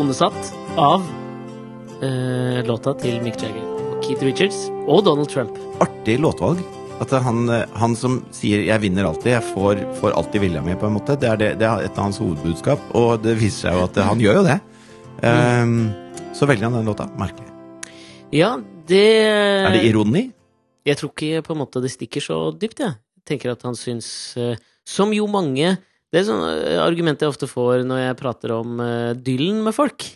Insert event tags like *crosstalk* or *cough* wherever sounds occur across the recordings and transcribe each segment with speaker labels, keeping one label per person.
Speaker 1: tonesatt av eh, låta til Mick Jagger Keith Richards og Donald Trump.
Speaker 2: Artig låtvalg. At han, eh, han som sier 'jeg vinner alltid', jeg får, får alltid vilja mi, på en måte. Det er, det, det er et av hans hovedbudskap, og det viser seg jo at han gjør jo det. Um, så velger han den låta. Merkelig.
Speaker 1: Ja, det
Speaker 2: Er det ironi?
Speaker 1: Jeg tror ikke på en måte det stikker så dypt, jeg. jeg tenker at han syns eh, Som jo mange Det er sånn eh, argument jeg ofte får når jeg prater om uh, Dylan med folk.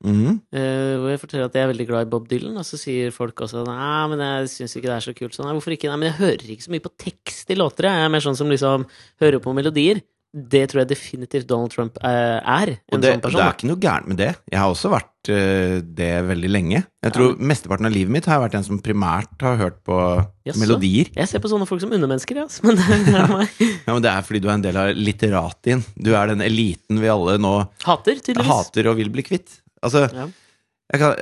Speaker 2: Mm.
Speaker 1: Uh, hvor jeg forteller at jeg er veldig glad i Bob Dylan, og så sier folk også Nei, men jeg syns ikke det er så kult. Sånn, nei, hvorfor ikke? Nei, men jeg hører ikke så mye på tekst i låter. Jeg er mer sånn som liksom hører på melodier. Det tror jeg definitivt Donald Trump eh, er. En
Speaker 2: det,
Speaker 1: sånn person.
Speaker 2: det er ikke noe gærent med det. Jeg har også vært uh, det veldig lenge. Jeg tror mesteparten av livet mitt har jeg vært en som primært har hørt på
Speaker 1: Jaså?
Speaker 2: melodier.
Speaker 1: Jeg ser på sånne folk som undermennesker, ja. *laughs* Men det, det er meg.
Speaker 2: Ja, men Det er fordi du er en del av litteratien. Du er den eliten vi alle nå
Speaker 1: Hater, tydeligvis.
Speaker 2: hater og vil bli kvitt. Altså,
Speaker 1: Ja.
Speaker 2: jeg, kan,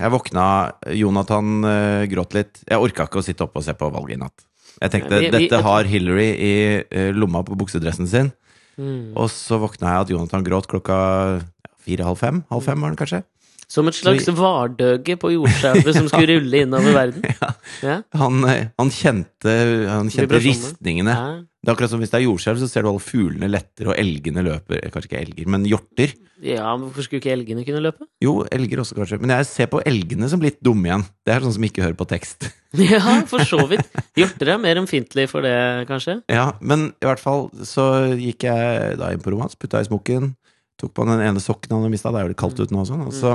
Speaker 2: jeg våkna Jonathan uh, gråt litt. Jeg orka ikke å sitte oppe og se på valget i natt. Jeg tenkte
Speaker 1: vi- vi-
Speaker 2: dette har Hillary i eh, lomma på buksedressen sin.
Speaker 1: Mm.
Speaker 2: Og så våkna jeg at Jonathan gråt klokka fire-halv fem. Halv fem var den kanskje.
Speaker 1: Som et slags vardøge på jordskjelvet som skulle *laughs* rulle innover verden.
Speaker 2: Ja.
Speaker 1: Ja.
Speaker 2: Han, eh, han kjente, han kjente ristningene. Det er akkurat som hvis det er jordskjelv, så ser du alle fuglene letter, og elgene løper. eh, Kanskje ikke elger, men hjorter.
Speaker 1: ja, men hvorfor skulle ikke elgene kunne løpe?
Speaker 2: Jo, elger også, kanskje. Men jeg ser på elgene som litt dumme igjen. Det er sånn som ikke hører på tekst. *laughs*
Speaker 1: Ja, for så vidt. Hjorter er mer ømfintlig for det, kanskje.
Speaker 2: Ja, men i hvert fall så gikk jeg da inn på rommet hans, putta i smokken, tok på den ene sokken han hadde mista, det er jo litt kaldt ute nå og sånn, og så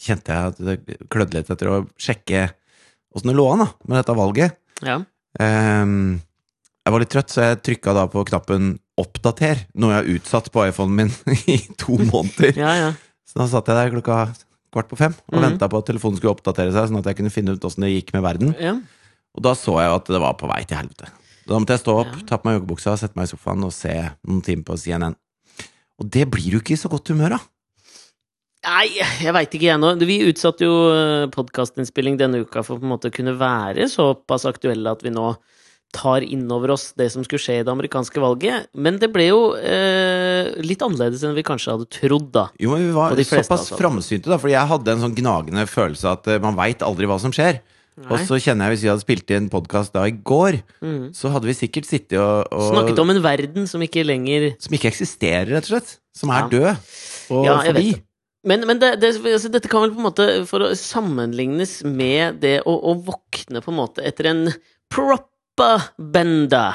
Speaker 2: kjente jeg at det klødde litt etter å sjekke åssen det lå an da, med dette valget.
Speaker 1: Ja.
Speaker 2: Um, jeg var litt trøtt, så jeg trykka da på knappen 'oppdater', noe jeg har utsatt på iPhonen min *laughs* i to måneder.
Speaker 1: Ja, ja.
Speaker 2: Så da satt jeg der klokka kvart på fem og
Speaker 1: Mhm.
Speaker 2: venta på at telefonen skulle oppdatere seg, sånn at jeg kunne finne ut åssen det gikk med verden.
Speaker 1: ja.
Speaker 2: Og da så jeg jo at det var på vei til helvete. Da måtte jeg stå opp, ta på meg joggebuksa, sette meg i sofaen og se noen timer på CNN. Og det blir du ikke i så godt humør av.
Speaker 1: Nei, jeg veit ikke jeg nå. Vi utsatte jo podkastinnspilling denne uka for å på en måte kunne være såpass aktuelle at vi nå tar inn over oss det som skulle skje i det amerikanske valget. Men det ble jo eh, litt annerledes enn vi kanskje hadde trodd, da.
Speaker 2: Jo, men vi var
Speaker 1: fleste,
Speaker 2: såpass
Speaker 1: altså.
Speaker 2: framsynte, da, For jeg hadde en sånn gnagende følelse at eh, man veit aldri hva som skjer. Og så kjenner jeg hvis vi hadde spilt inn podkast da i går,
Speaker 1: Mm.
Speaker 2: så hadde vi sikkert sittet og, og
Speaker 1: Snakket om en verden som ikke lenger
Speaker 2: Som ikke eksisterer, rett og slett. Som er
Speaker 1: Ja.
Speaker 2: død. Og
Speaker 1: Ja,
Speaker 2: forbi.
Speaker 1: Men, men det, det, altså, dette kan vel på en måte for å sammenlignes med det å, å våkne på en måte etter en propaganda.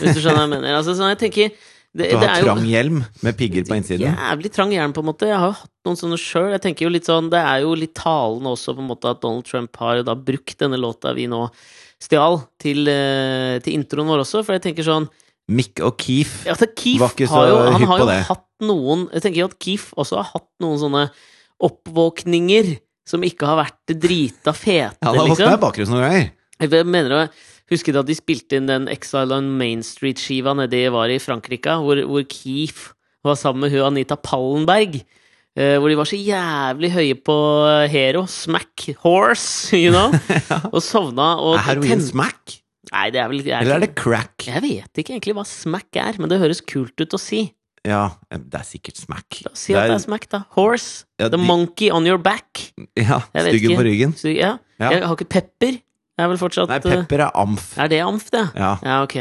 Speaker 1: Hvis du skjønner hva jeg mener. Altså, sånn, jeg tenker det,
Speaker 2: Du har trang hjelm med pigger på innsiden.
Speaker 1: jævlig trang hjelm, på en måte. Jeg har jo hatt noen sånne sjøl. Jeg tenker jo litt sånn, Det er jo litt talende også på en måte at Donald Trump har jo da brukt denne låta vi nå stjal, til, eh, til introen vår også. For jeg tenker sånn
Speaker 2: Mick og Keef.
Speaker 1: ja, altså Keef
Speaker 2: Var ikke så
Speaker 1: har jo, han
Speaker 2: hypp
Speaker 1: har
Speaker 2: på det.
Speaker 1: noen Jeg tenker jo at Keef også har hatt noen sånne oppvåkninger som ikke har vært drita fete,
Speaker 2: Han har våkna i
Speaker 1: liksom.
Speaker 2: noen ganger.
Speaker 1: Jeg mener å huske da de spilte inn den Exile on Main Street-skiva nedi var i Frankrike, hvor, hvor Keef var sammen med hun Anita Pallenberg. Uh, hvor de var så jævlig høye på Hero, Smack, Horse, you know? *laughs* Og sovna og
Speaker 2: Er heroin
Speaker 1: ten-
Speaker 2: smack?
Speaker 1: Nei, det er vel jeg,
Speaker 2: Eller er det crack?
Speaker 1: jeg vet ikke egentlig hva smack er, men det høres kult ut å si.
Speaker 2: Ja, det er sikkert smack.
Speaker 1: Oss si at det er smack, da. Horse.
Speaker 2: Ja,
Speaker 1: The
Speaker 2: de-
Speaker 1: monkey on your back.
Speaker 2: Ja, styggen på ryggen.
Speaker 1: Så, ja.
Speaker 2: Ja.
Speaker 1: Jeg har ikke pepper. Det er vel fortsatt
Speaker 2: Nei,
Speaker 1: eh,
Speaker 2: pepper er amf.
Speaker 1: Er det amf, det?
Speaker 2: Ja,
Speaker 1: Ja, ok.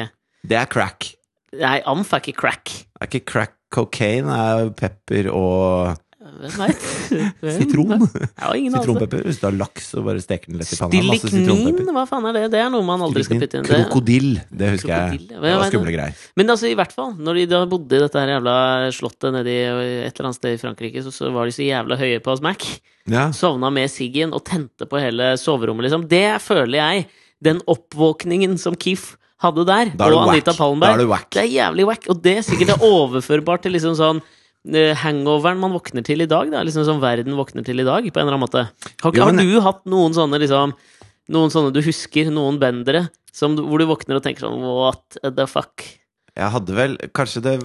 Speaker 2: det er crack.
Speaker 1: Nei, amf er ikke crack.
Speaker 2: Er ikke crack cocaine, det er pepper og
Speaker 1: Hvem veit? *laughs*
Speaker 2: sitron.
Speaker 1: Jeg.
Speaker 2: Sitronpepper. Hvis du har laks så bare steker den lett i panna.
Speaker 1: Stilliknin, hva faen er det? Det er noe man aldri skal putte inn. Det.
Speaker 2: Krokodill, det husker jeg.
Speaker 1: Krokodille,
Speaker 2: Det var skumle greier.
Speaker 1: Men altså, i hvert fall, når de da bodde i dette her jævla slottet nedi et eller annet sted i Frankrike, så, så var de så jævla høye på Smack.
Speaker 2: Ja.
Speaker 1: Sovna med siggen og tente på hele soverommet, liksom. Det føler jeg. Den oppvåkningen som Keef hadde der,
Speaker 2: er
Speaker 1: og Anita
Speaker 2: whack.
Speaker 1: Pallenberg,
Speaker 2: Da er
Speaker 1: det er jævlig wack. Og det er sikkert er overførbart til liksom sånn hangoveren man våkner til i dag. Da. Liksom som verden våkner til i dag, på en eller annen måte. Har, har du hatt noen sånne liksom Noen sånne du husker, noen bendere, som, hvor du våkner og tenker sånn What the fuck?
Speaker 2: Jeg hadde vel Kanskje det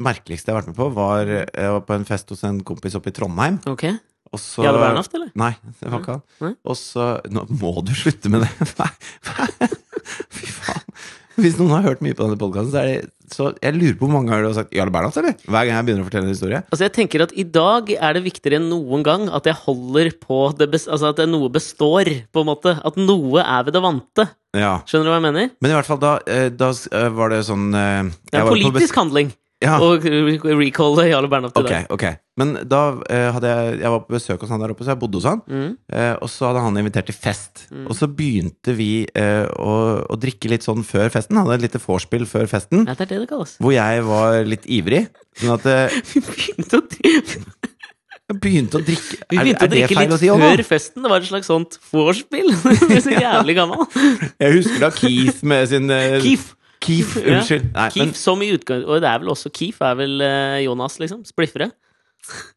Speaker 2: merkeligste jeg har vært med på, var Jeg var på en fest hos en kompis oppe i Trondheim.
Speaker 1: Ok?
Speaker 2: Og så
Speaker 1: Jarle Bernhoft, eller?
Speaker 2: Nei, det var ikke han. Og så Nå må du slutte med det! *laughs* Nei, *laughs* Fy faen. *laughs* Hvis noen har hørt mye på denne podkasten, så Så jeg lurer på hvor mange har sagt Jarle Bernhoft, eller? Hver gang jeg begynner å fortelle en historie.
Speaker 1: Altså jeg tenker at I dag er det viktigere enn noen gang at jeg holder på det Altså at noe består, på en måte. At noe er ved det vante.
Speaker 2: Ja.
Speaker 1: Skjønner du hva jeg mener?
Speaker 2: Men i hvert fall da, eh, da eh, var det sånn eh,
Speaker 1: Det er
Speaker 2: en
Speaker 1: politisk handling
Speaker 2: Ja.
Speaker 1: og re- recalle Jarle Bernhoft til
Speaker 2: okay,
Speaker 1: deg.
Speaker 2: Okay. Men da eh, hadde jeg Jeg var på besøk hos han der oppe, så jeg bodde hos han.
Speaker 1: Mm.
Speaker 2: Eh, og så hadde han invitert til fest. Og så begynte vi eh, å, å drikke litt sånn før festen. Hadde et lite vorspiel før festen.
Speaker 1: Ja, det er det det kalles.
Speaker 2: Hvor jeg var litt ivrig. Sånn at eh, *laughs*
Speaker 1: Vi begynte å, drikke
Speaker 2: jeg begynte å drikke
Speaker 1: vi begynte
Speaker 2: er
Speaker 1: å drikke litt
Speaker 2: å si?
Speaker 1: Før festen. Det var et slags sånt vorspiel. *laughs* Så *laughs* jævlig gammel.
Speaker 2: Jeg husker da Keith med sin eh,
Speaker 1: Keef.
Speaker 2: Unnskyld. Nei,
Speaker 1: Keef
Speaker 2: men
Speaker 1: som i utgang... Og det er vel også Keef er vel eh, Jonas, liksom? Spliffere.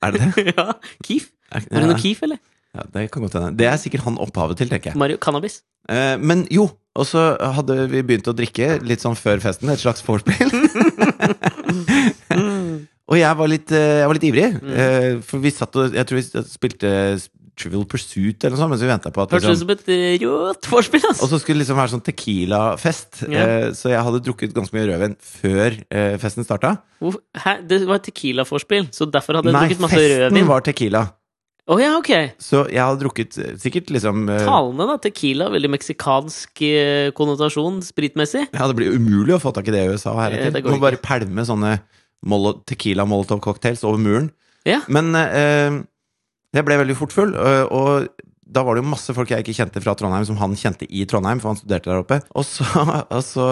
Speaker 2: er det det? *laughs*
Speaker 1: ja, Keef.
Speaker 2: Er,
Speaker 1: er det noe Keef, eller?
Speaker 2: ja, det kan godt hende. Det er sikkert han opphavet til, tenker jeg.
Speaker 1: Mario Cannabis.
Speaker 2: Eh, men jo, og så hadde vi begynt å drikke litt sånn før festen, et slags vorspiel. *laughs* *laughs* og jeg var litt, eh, jeg var litt ivrig,
Speaker 1: Mm.
Speaker 2: eh, for vi satt og Jeg tror vi spilte Trivial Pursuit eller noe sånt mens vi venta på at
Speaker 1: Hørtes ut
Speaker 2: liksom,
Speaker 1: som et eh, rått vorspiel, altså.
Speaker 2: Og så skulle det liksom være sånn Tequila-fest. Eh, så jeg hadde drukket ganske mye rødvin før eh, festen starta.
Speaker 1: Hæ? Det var Tequila-vorspiel, så derfor hadde jeg
Speaker 2: Nei,
Speaker 1: drukket masse rødvin? Nei, festen
Speaker 2: var Tequila.
Speaker 1: ja, ok!
Speaker 2: Så jeg hadde drukket eh, sikkert liksom eh,
Speaker 1: Talende, da. Tequila. Veldig meksikansk eh, konnotasjon spritmessig.
Speaker 2: Ja, det blir umulig å få tak i det i USA
Speaker 1: Eh,
Speaker 2: heretter. Du må bare pælme sånne molo Tequila Molotov cocktails over muren.
Speaker 1: Ja.
Speaker 2: Men eh, jeg ble veldig fort full, og da var det jo masse folk jeg ikke kjente fra Trondheim, som han kjente i Trondheim, for han studerte der oppe. Og så, *laughs* og så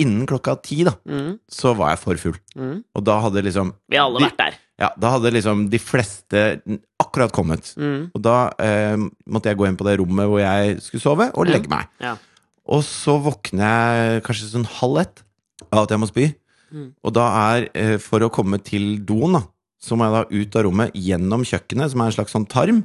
Speaker 2: innen klokka ti, da,
Speaker 1: Mm,
Speaker 2: så var jeg for full.
Speaker 1: mm.
Speaker 2: Og da hadde liksom
Speaker 1: Vi har alle
Speaker 2: De-
Speaker 1: vært der.
Speaker 2: Ja, da hadde liksom de fleste akkurat kommet.
Speaker 1: Mm.
Speaker 2: Og da eh, måtte jeg gå inn på det rommet hvor jeg skulle sove, og legge meg.
Speaker 1: Ja.
Speaker 2: Og så våkner jeg kanskje sånn halv ett av at jeg må spy.
Speaker 1: Mm.
Speaker 2: Og da er, eh, for å komme til doen, da, så må jeg da ut av rommet gjennom kjøkkenet, som er en slags sånn tarm,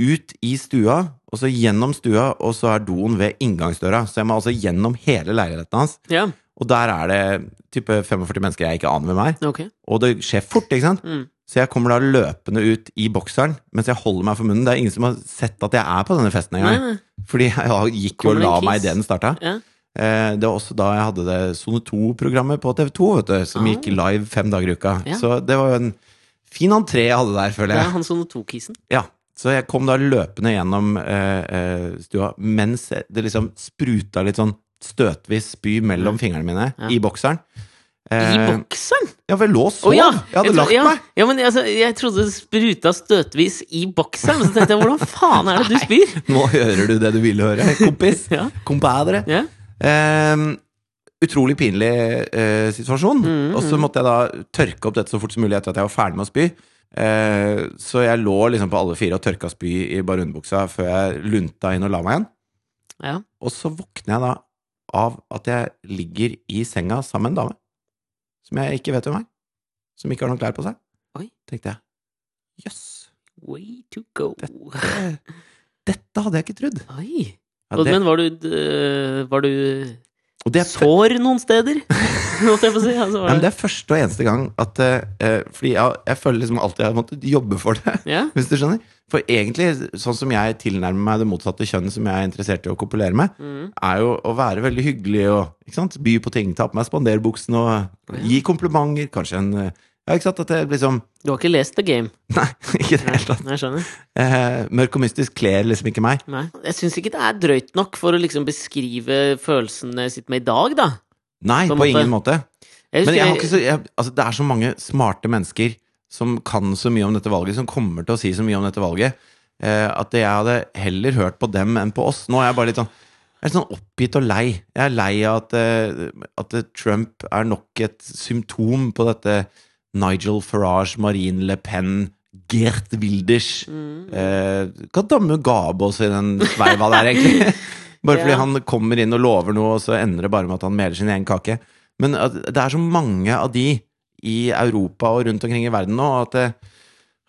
Speaker 2: ut i stua, og så gjennom stua, og så er doen ved inngangsdøra. Så jeg må altså gjennom hele leiligheten hans.
Speaker 1: Ja,
Speaker 2: Og der er det type 45 mennesker jeg ikke aner hvem er.
Speaker 1: Okay.
Speaker 2: Og det skjer fort, ikke sant?
Speaker 1: Mm.
Speaker 2: Så jeg kommer da løpende ut i bokseren mens jeg holder meg for munnen. Det er ingen som har sett at jeg er på denne festen engang. Fordi jeg gikk jo og la meg idet den starta.
Speaker 1: Ja.
Speaker 2: Eh, det var også da jeg hadde det Sone 2-programmet på TV2, vet du, som
Speaker 1: Ah.
Speaker 2: gikk live fem dager i uka.
Speaker 1: Ja.
Speaker 2: Så det var jo en fin entré jeg hadde der, føler jeg.
Speaker 1: Ja, han som to-kisen.
Speaker 2: Ja. Så jeg kom da løpende gjennom eh, eh, stua mens det liksom spruta litt sånn støtvis spy mellom fingrene mine
Speaker 1: Ja.
Speaker 2: i bokseren.
Speaker 1: I
Speaker 2: Eh,
Speaker 1: bokseren!
Speaker 2: ja, for jeg lå og sov!
Speaker 1: Oh, ja!
Speaker 2: Jeg hadde
Speaker 1: Jeg
Speaker 2: lagt
Speaker 1: ja,
Speaker 2: meg!
Speaker 1: Ja, men altså, jeg trodde det spruta støtvis i bokseren. Men så tenkte jeg, hvordan faen er det du *laughs* spyr?
Speaker 2: Nå hører du det du ville høre, kompis. *laughs*
Speaker 1: Ja.
Speaker 2: Compadre.
Speaker 1: Ja.
Speaker 2: Eh, utrolig pinlig eh, situasjon.
Speaker 1: Mm,
Speaker 2: og så
Speaker 1: mm.
Speaker 2: måtte jeg da tørke opp dette så fort som mulig etter at jeg var ferdig med å spy. Eh, så jeg lå liksom på alle fire og tørka spy i bare underbuksa før jeg lunta inn og la meg igjen.
Speaker 1: Ja.
Speaker 2: Og så våkner jeg da av at jeg ligger i senga sammen med en dame. Som jeg ikke vet hvem er. Som ikke har noen klær på seg.
Speaker 1: Oi.
Speaker 2: Tenkte jeg. Jøss.
Speaker 1: Way to go.
Speaker 2: Dette, dette hadde jeg ikke trodd.
Speaker 1: Oi.
Speaker 2: Ja, det,
Speaker 1: Men var du, øh, var du
Speaker 2: og det,
Speaker 1: sår noen steder? *laughs* Holdt jeg på å si. Altså, var
Speaker 2: men
Speaker 1: det...
Speaker 2: er første og eneste gang at uh, Fordi jeg, jeg føler liksom alltid jeg har måttet jobbe for det,
Speaker 1: yeah. *laughs*
Speaker 2: hvis du skjønner. For egentlig, sånn som jeg tilnærmer meg det motsatte kjønn som jeg er interessert i å kopulere med,
Speaker 1: Mm.
Speaker 2: er jo å være veldig hyggelig og by på ting, ta på meg spanderbuksen og gi komplimenter. Kanskje en eh, Ja, ikke sant? At det liksom
Speaker 1: Du har ikke lest The Game? *laughs*
Speaker 2: Nei, ikke i det hele tatt.
Speaker 1: Nei, jeg skjønner.
Speaker 2: Eh, mørk og mystisk kler liksom ikke meg.
Speaker 1: Nei. Jeg syns ikke det er drøyt nok for å liksom beskrive følelsene jeg sitter med i dag, da.
Speaker 2: Nei,
Speaker 1: På
Speaker 2: på,
Speaker 1: måte.
Speaker 2: ingen måte.
Speaker 1: Jeg
Speaker 2: Men jeg har ikke så, jeg, altså, det er så mange smarte mennesker som kan så mye om dette valget, som kommer til å si så mye om dette valget, eh, at jeg hadde heller hørt på dem enn på oss. Nå er jeg bare litt sånn jeg er sånn oppgitt og lei. Jeg er lei av at, eh, at Trump er nok et symptom på dette Nigel Farage, Marine Le Pen, Gert Wilders
Speaker 1: Mm.
Speaker 2: eh, damme gabe oss i den sveiva der, egentlig? *laughs* Bare fordi
Speaker 1: Ja.
Speaker 2: han kommer inn og lover noe, og så ender det bare med at han meler sin egen kake. Men at det er så mange av de i Europa og rundt omkring i verden nå, at, det,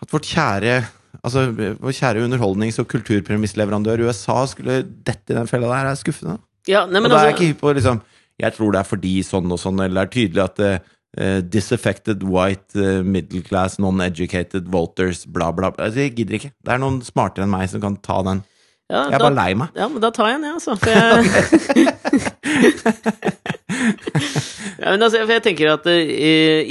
Speaker 2: at vårt kjære Altså, vår kjære underholdnings- og kulturpremissleverandør USA skulle dette i den fella der, er skuffende.
Speaker 1: Ja, nei,
Speaker 2: Og da er jeg
Speaker 1: altså
Speaker 2: ikke hypp på liksom Jeg tror det er fordi sånn og sånn, eller det er tydelig at eh, disaffected white uh, middle class non-educated voters, bla, bla, bla. Altså, jeg gidder ikke. Det er noen smartere enn meg som kan ta den.
Speaker 1: ja,
Speaker 2: Jeg er
Speaker 1: da,
Speaker 2: bare lei meg.
Speaker 1: ja, men da tar jeg den, jeg, altså. For *laughs* jeg *laughs* Men altså, for jeg tenker at uh,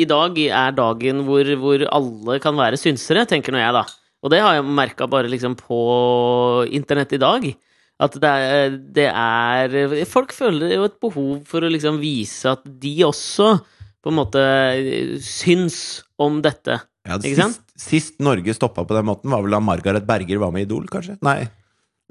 Speaker 1: i dag er dagen hvor, hvor alle kan være synsere, tenker nå jeg, da. Og det har jeg merka bare liksom på internett i dag. At det er, det er Folk føler jo et behov for å liksom vise at de også på en måte syns om dette.
Speaker 2: Ja,
Speaker 1: Ikke sant?
Speaker 2: sist, sist Norge stoppa på den måten, var vel da Margaret Berger var med i Idol, kanskje? Nei.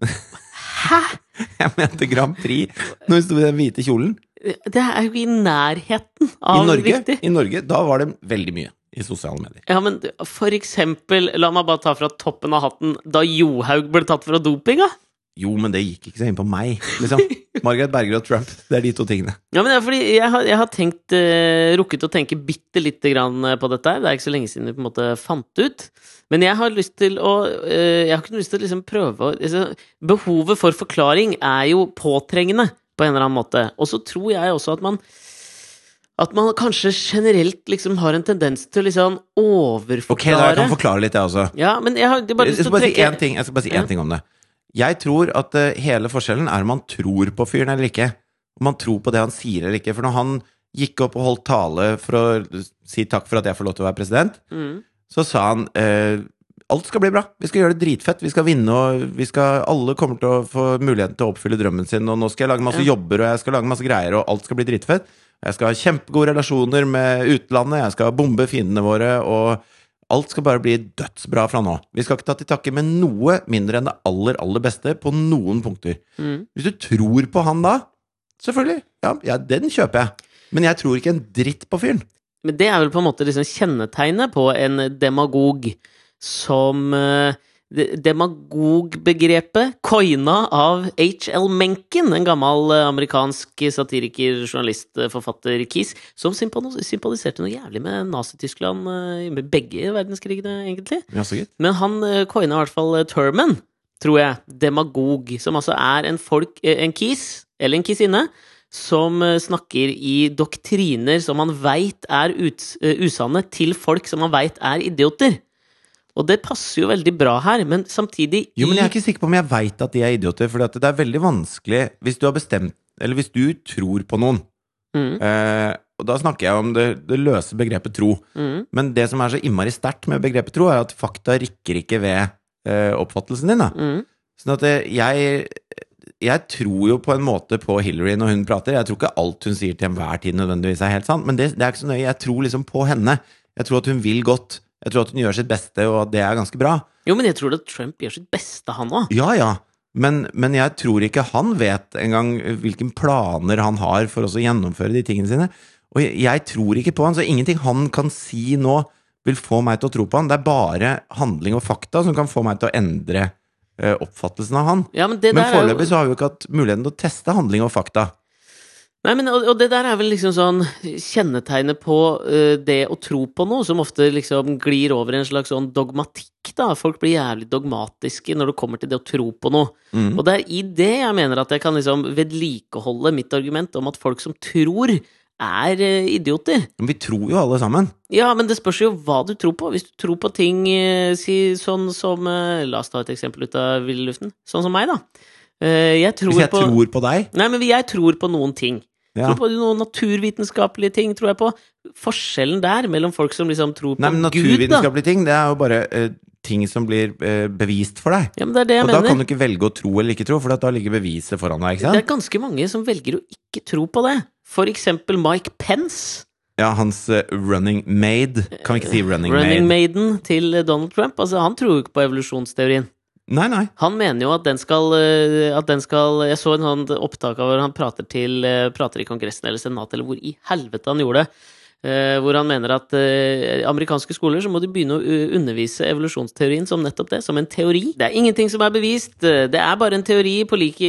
Speaker 1: Hæ?! *laughs*
Speaker 2: Jeg mente Grand Prix, når hun sto i den hvite kjolen.
Speaker 1: Det er jo i nærheten
Speaker 2: I Norge,
Speaker 1: viktig.
Speaker 2: I Norge, da var det veldig mye i sosiale medier.
Speaker 1: Ja, men for eksempel, la meg bare ta fra toppen av hatten, da Johaug ble tatt fra dopinga.
Speaker 2: Jo, men det gikk ikke så inn på meg, liksom. *laughs* Margaret Berger og Trump, det er de to tingene.
Speaker 1: Ja, men det er fordi jeg har, jeg har tenkt, uh, rukket å tenke bitte lite grann eh, på dette her. Det er ikke så lenge siden vi på en måte fant ut. Men jeg har lyst til å uh, Jeg har ikke lyst til å liksom prøve å liksom, Behovet for forklaring er jo påtrengende på en eller annen måte. Og så tror jeg også at man at man kanskje generelt liksom har en tendens til å liksom overforklare.
Speaker 2: Ok, da jeg kan forklare litt, jeg også.
Speaker 1: Ja, men jeg har jeg bare lyst til å trekke
Speaker 2: ting, jeg skal bare si
Speaker 1: Ja.
Speaker 2: ting om det. Jeg tror at eh, hele forskjellen er om man tror på fyren eller ikke. Om man tror på det han sier eller ikke. For når han gikk opp og holdt tale for å si takk for at jeg får lov til å være president,
Speaker 1: mm.
Speaker 2: så sa han eh, alt skal bli bra. Vi skal gjøre det dritfett. Vi skal vinne, og vi skal, alle kommer til å få muligheten til å oppfylle drømmen sin. Og nå skal jeg lage masse
Speaker 1: Ja.
Speaker 2: jobber, og jeg skal lage masse greier, og alt skal bli dritfett. Jeg skal ha kjempegode relasjoner med utlandet, jeg skal bombe fiendene våre, og alt skal bare bli dødsbra fra nå. Vi skal ikke ta til takke med noe mindre enn det aller, aller beste på noen punkter.
Speaker 1: Mm.
Speaker 2: Hvis du tror på han da, selvfølgelig, ja, ja den kjøper jeg. Men jeg tror ikke en dritt på fyren.
Speaker 1: Men det er vel på en måte liksom kjennetegnet på en demagog som eh, Demagogbegrepet coina av H.L. Mencken, en gammel eh, amerikansk satiriker, journalist, eh, forfatter, kis, som sympa- sympatiserte noe jævlig med Nazi-Tyskland eh, med begge verdenskrigene, egentlig.
Speaker 2: Ja.
Speaker 1: Men han coina i hvert fall termen, tror jeg, demagog, som altså er en folk, en kis, eller en kisinne, som snakker i doktriner som man veit er usanne, til folk som man veit er idioter. Og det passer jo veldig bra her, men samtidig
Speaker 2: Jo, men jeg er ikke sikker på om jeg veit at de er idioter, for det er veldig vanskelig hvis du har bestemt Eller hvis du tror på noen,
Speaker 1: mm,
Speaker 2: eh, og da snakker jeg om det, det løse begrepet tro.
Speaker 1: mm,
Speaker 2: Men det som er så innmari sterkt med begrepet tro, er at fakta rikker ikke ved eh, oppfattelsen din. da.
Speaker 1: mm.
Speaker 2: Sånn at eh, jeg jeg tror jo på en måte på Hillary når hun prater. Jeg tror ikke alt hun sier til enhver tid nødvendigvis er helt sant, men det, det er ikke så nøye. Jeg tror liksom på henne. Jeg tror at hun vil godt. Jeg tror at hun gjør sitt beste, og at det er ganske bra.
Speaker 1: Jo, men jeg tror at Trump gjør sitt beste, han òg.
Speaker 2: Ja, ja. Men, men jeg tror ikke han vet engang hvilke planer han har for å gjennomføre de tingene sine. Og jeg, jeg tror ikke på han, så ingenting han kan si nå vil få meg til å tro på han. Det er bare handling og fakta som kan få meg til å endre eh, oppfattelsen av han.
Speaker 1: Ja, men det
Speaker 2: Men
Speaker 1: er jo-
Speaker 2: så har vi jo ikke hatt muligheten til å teste handling og fakta.
Speaker 1: Nei, men og, og det der er vel liksom sånn kjennetegnet på uh, det å tro på noe, som ofte liksom glir over i en slags sånn dogmatikk, da. Folk blir jævlig dogmatiske når det kommer til det å tro på noe.
Speaker 2: Mm.
Speaker 1: Og det er i det jeg mener at jeg kan liksom vedlikeholde mitt argument om at folk som tror, er eh, idioter.
Speaker 2: Men vi tror jo alle sammen.
Speaker 1: Ja, men det spørs jo hva du tror på. Hvis du tror på ting eh, si, sånn som La oss ta et eksempel ut av ville luften. Sånn som meg, da. Jeg tror
Speaker 2: Hvis jeg
Speaker 1: på
Speaker 2: tror på deg
Speaker 1: Nei, men jeg tror på noen ting.
Speaker 2: Ja.
Speaker 1: Tror på noen naturvitenskapelige ting, tror jeg på. Forskjellen der mellom folk som liksom tror på
Speaker 2: Nei, men
Speaker 1: Gud,
Speaker 2: naturvitenskapelige ting, det er jo bare uh, ting som blir eh, bevist for deg.
Speaker 1: Ja, men det er det jeg
Speaker 2: Og da kan du ikke velge å tro eller ikke tro, for da ligger beviset foran deg. ikke
Speaker 1: Det er ganske mange som velger å ikke tro på det. For eksempel Mike Pence,
Speaker 2: Ja, hans eh, running maid Kan vi ikke si running,
Speaker 1: running
Speaker 2: maid?
Speaker 1: maiden til Donald Trump. Altså, han tror jo ikke på evolusjonsteorien.
Speaker 2: Nei, nei.
Speaker 1: Han mener jo at den skal, eh, at den skal Jeg så en sånn opptak av hvor han prater, til, eh, prater i Kongressen eller Senatet, eller hvor i helvete han gjorde det. eh, Hvor han mener at amerikanske skoler så må de begynne å undervise evolusjonsteorien som nettopp det, som en teori. Det er ingenting som er bevist. Det er bare en teori på lik,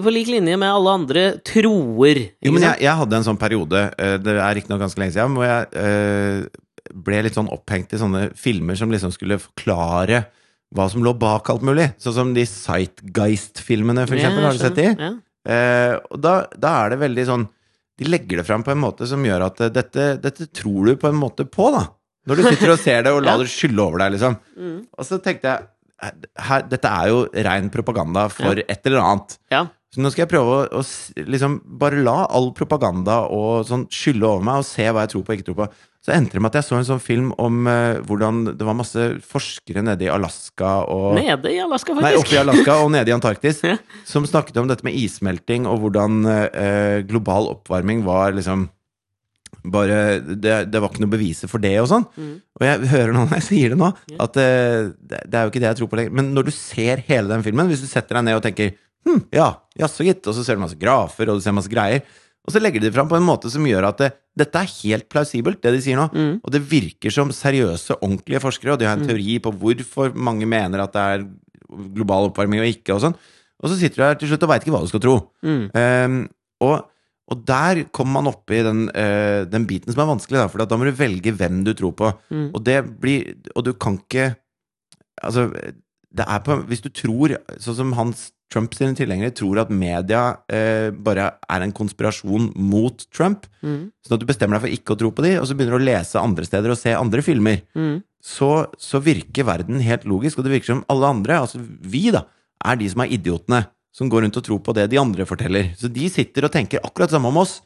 Speaker 1: på lik linje med alle andre troer.
Speaker 2: Jo, men jeg, jeg hadde en sånn periode, det er riktignok ganske lenge siden, hvor jeg ble litt sånn opphengt i sånne filmer som liksom skulle forklare hva som lå bak alt mulig. Sånn som de Sightgeist-filmene, for eksempel.
Speaker 1: Ja,
Speaker 2: har du sett de?
Speaker 1: Ja.
Speaker 2: Eh, og da, da er det veldig sånn De legger det fram på en måte som gjør at eh, dette, dette tror du på en måte på, da. Når du sitter og ser det og *laughs* lar
Speaker 1: Ja.
Speaker 2: det skylle over deg, liksom.
Speaker 1: Mm.
Speaker 2: Og så tenkte jeg her, Dette er jo ren propaganda for et eller annet.
Speaker 1: ja.
Speaker 2: Så nå skal jeg prøve å, å liksom bare la all propaganda og sånn skylle over meg, og se hva jeg tror på og ikke tror på. Så endte det med at jeg så en sånn film om uh, hvordan det var masse forskere nede i Alaska og
Speaker 1: Nede i Alaska, faktisk!
Speaker 2: Nei, oppe i Alaska og nede i Antarktis, *laughs*
Speaker 1: Ja.
Speaker 2: som snakket om dette med issmelting og hvordan uh, global oppvarming var liksom bare det, det var ikke noe beviser for det og sånn.
Speaker 1: Mm.
Speaker 2: Og jeg hører nå når *laughs* jeg sier det nå, at uh, det, det er jo ikke det jeg tror på lenger. Men når du ser hele den filmen, hvis du setter deg ned og tenker hm, ja, jaså gitt, og så ser du masse grafer og du ser masse greier, og så legger de det fram på en måte som gjør at det, dette er helt plausibelt, det de sier nå.
Speaker 1: Mm.
Speaker 2: Og det virker som seriøse, ordentlige forskere, og de har en
Speaker 1: Mm.
Speaker 2: teori på hvorfor mange mener at det er global oppvarming og ikke, og sånn. Og så sitter du her til slutt og veit ikke hva du skal tro.
Speaker 1: Mm.
Speaker 2: Um, og, og der kommer man opp i den, uh, den biten som er vanskelig, da, for da må du velge hvem du tror på.
Speaker 1: Mm.
Speaker 2: Og det blir Og du kan ikke Altså, på Hvis du tror, sånn som Hans Trump sine tilhengere tror at media eh, bare er en konspirasjon mot Trump,
Speaker 1: Mm.
Speaker 2: sånn at du bestemmer deg for ikke å tro på de, og så begynner du å lese andre steder og se andre filmer,
Speaker 1: Mm.
Speaker 2: så, så virker verden helt logisk, og det virker som alle andre, altså vi da, er de som er idiotene, som går rundt og tror på det de andre forteller. Så de sitter og tenker akkurat samme om oss.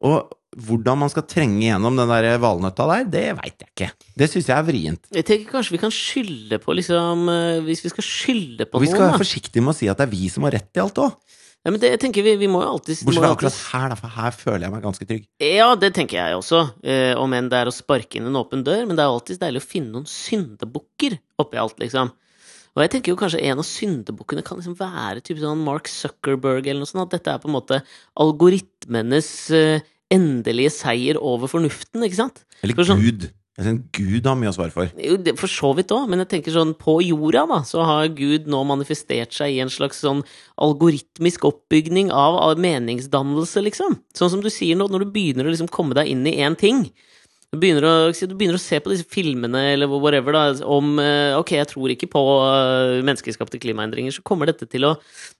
Speaker 2: Og hvordan man skal trenge gjennom den der valnøtta der, det veit jeg ikke. Det syns jeg er vrient.
Speaker 1: Jeg tenker kanskje vi kan skylde på liksom eh, Hvis vi skal skylde på
Speaker 2: Og vi skal
Speaker 1: noen,
Speaker 2: være forsiktige med å si at det er vi som har rett i alt òg.
Speaker 1: Ja, men det, jeg tenker vi, vi må jo alltid
Speaker 2: Bortsett fra akkurat her, da, for her føler jeg meg ganske trygg.
Speaker 1: Ja, det tenker jeg også. Eh, om enn det er å sparke inn en åpen dør. Men det er alltid deilig å finne noen syndebukker oppi alt, liksom. Og jeg tenker jo kanskje en av syndebukkene kan liksom være typ sånn Mark Zuckerberg eller noe sånt. At dette er på en måte algoritmenes eh, endelige seier over fornuften, ikke sant?
Speaker 2: Eller
Speaker 1: For sånn-
Speaker 2: Gud. Jeg synes Gud har mye å svare for.
Speaker 1: Jo, det- For så vidt òg, men jeg tenker sånn på jorda, da, så har Gud nå manifestert seg i en slags sånn algoritmisk oppbygning av, av meningsdannelse, liksom. Sånn som du sier nå, når du begynner å liksom komme deg inn i én ting. Du begynner, å, du begynner å se på disse filmene eller whatever da, om eh, Ok, jeg tror ikke på eh, menneskeskapte klimaendringer, så kommer dette til å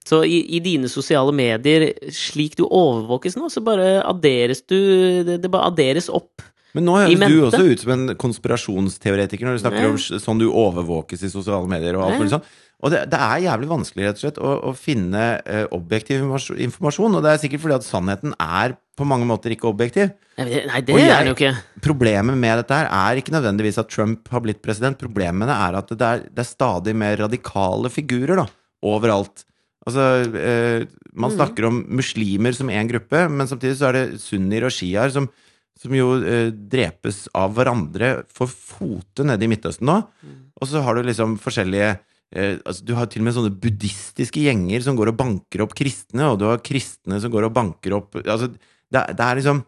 Speaker 1: Så i, i dine sosiale medier, slik du overvåkes nå, så bare adderes du Det, det bare adderes opp.
Speaker 2: Men nå høres du også ut som en konspirasjonsteoretiker når du snakker
Speaker 1: Nei.
Speaker 2: om sånn du overvåkes i sosiale medier og alt mulig sånn. Og det, det er jævlig vanskelig rett og slett å, å finne uh, objektiv informasjon- og det er sikkert fordi at sannheten er på mange måter ikke objektiv.
Speaker 1: Nei, det-
Speaker 2: jeg-
Speaker 1: er det jo ikke.
Speaker 2: Problemet med dette her er ikke nødvendigvis at Trump har blitt president. Problemet er at det er, det er stadig mer radikale figurer da, overalt. Altså, uh, man
Speaker 1: Mhm.
Speaker 2: snakker om muslimer som én gruppe, men samtidig så er det sunnier og shiaer som, som jo eh, drepes av hverandre for fote nede i Midtøsten nå. Og så har du liksom forskjellige eh, altså Du har til og med sånne buddhistiske gjenger som går og banker opp kristne, og du har kristne som går og banker opp Altså, det, det er liksom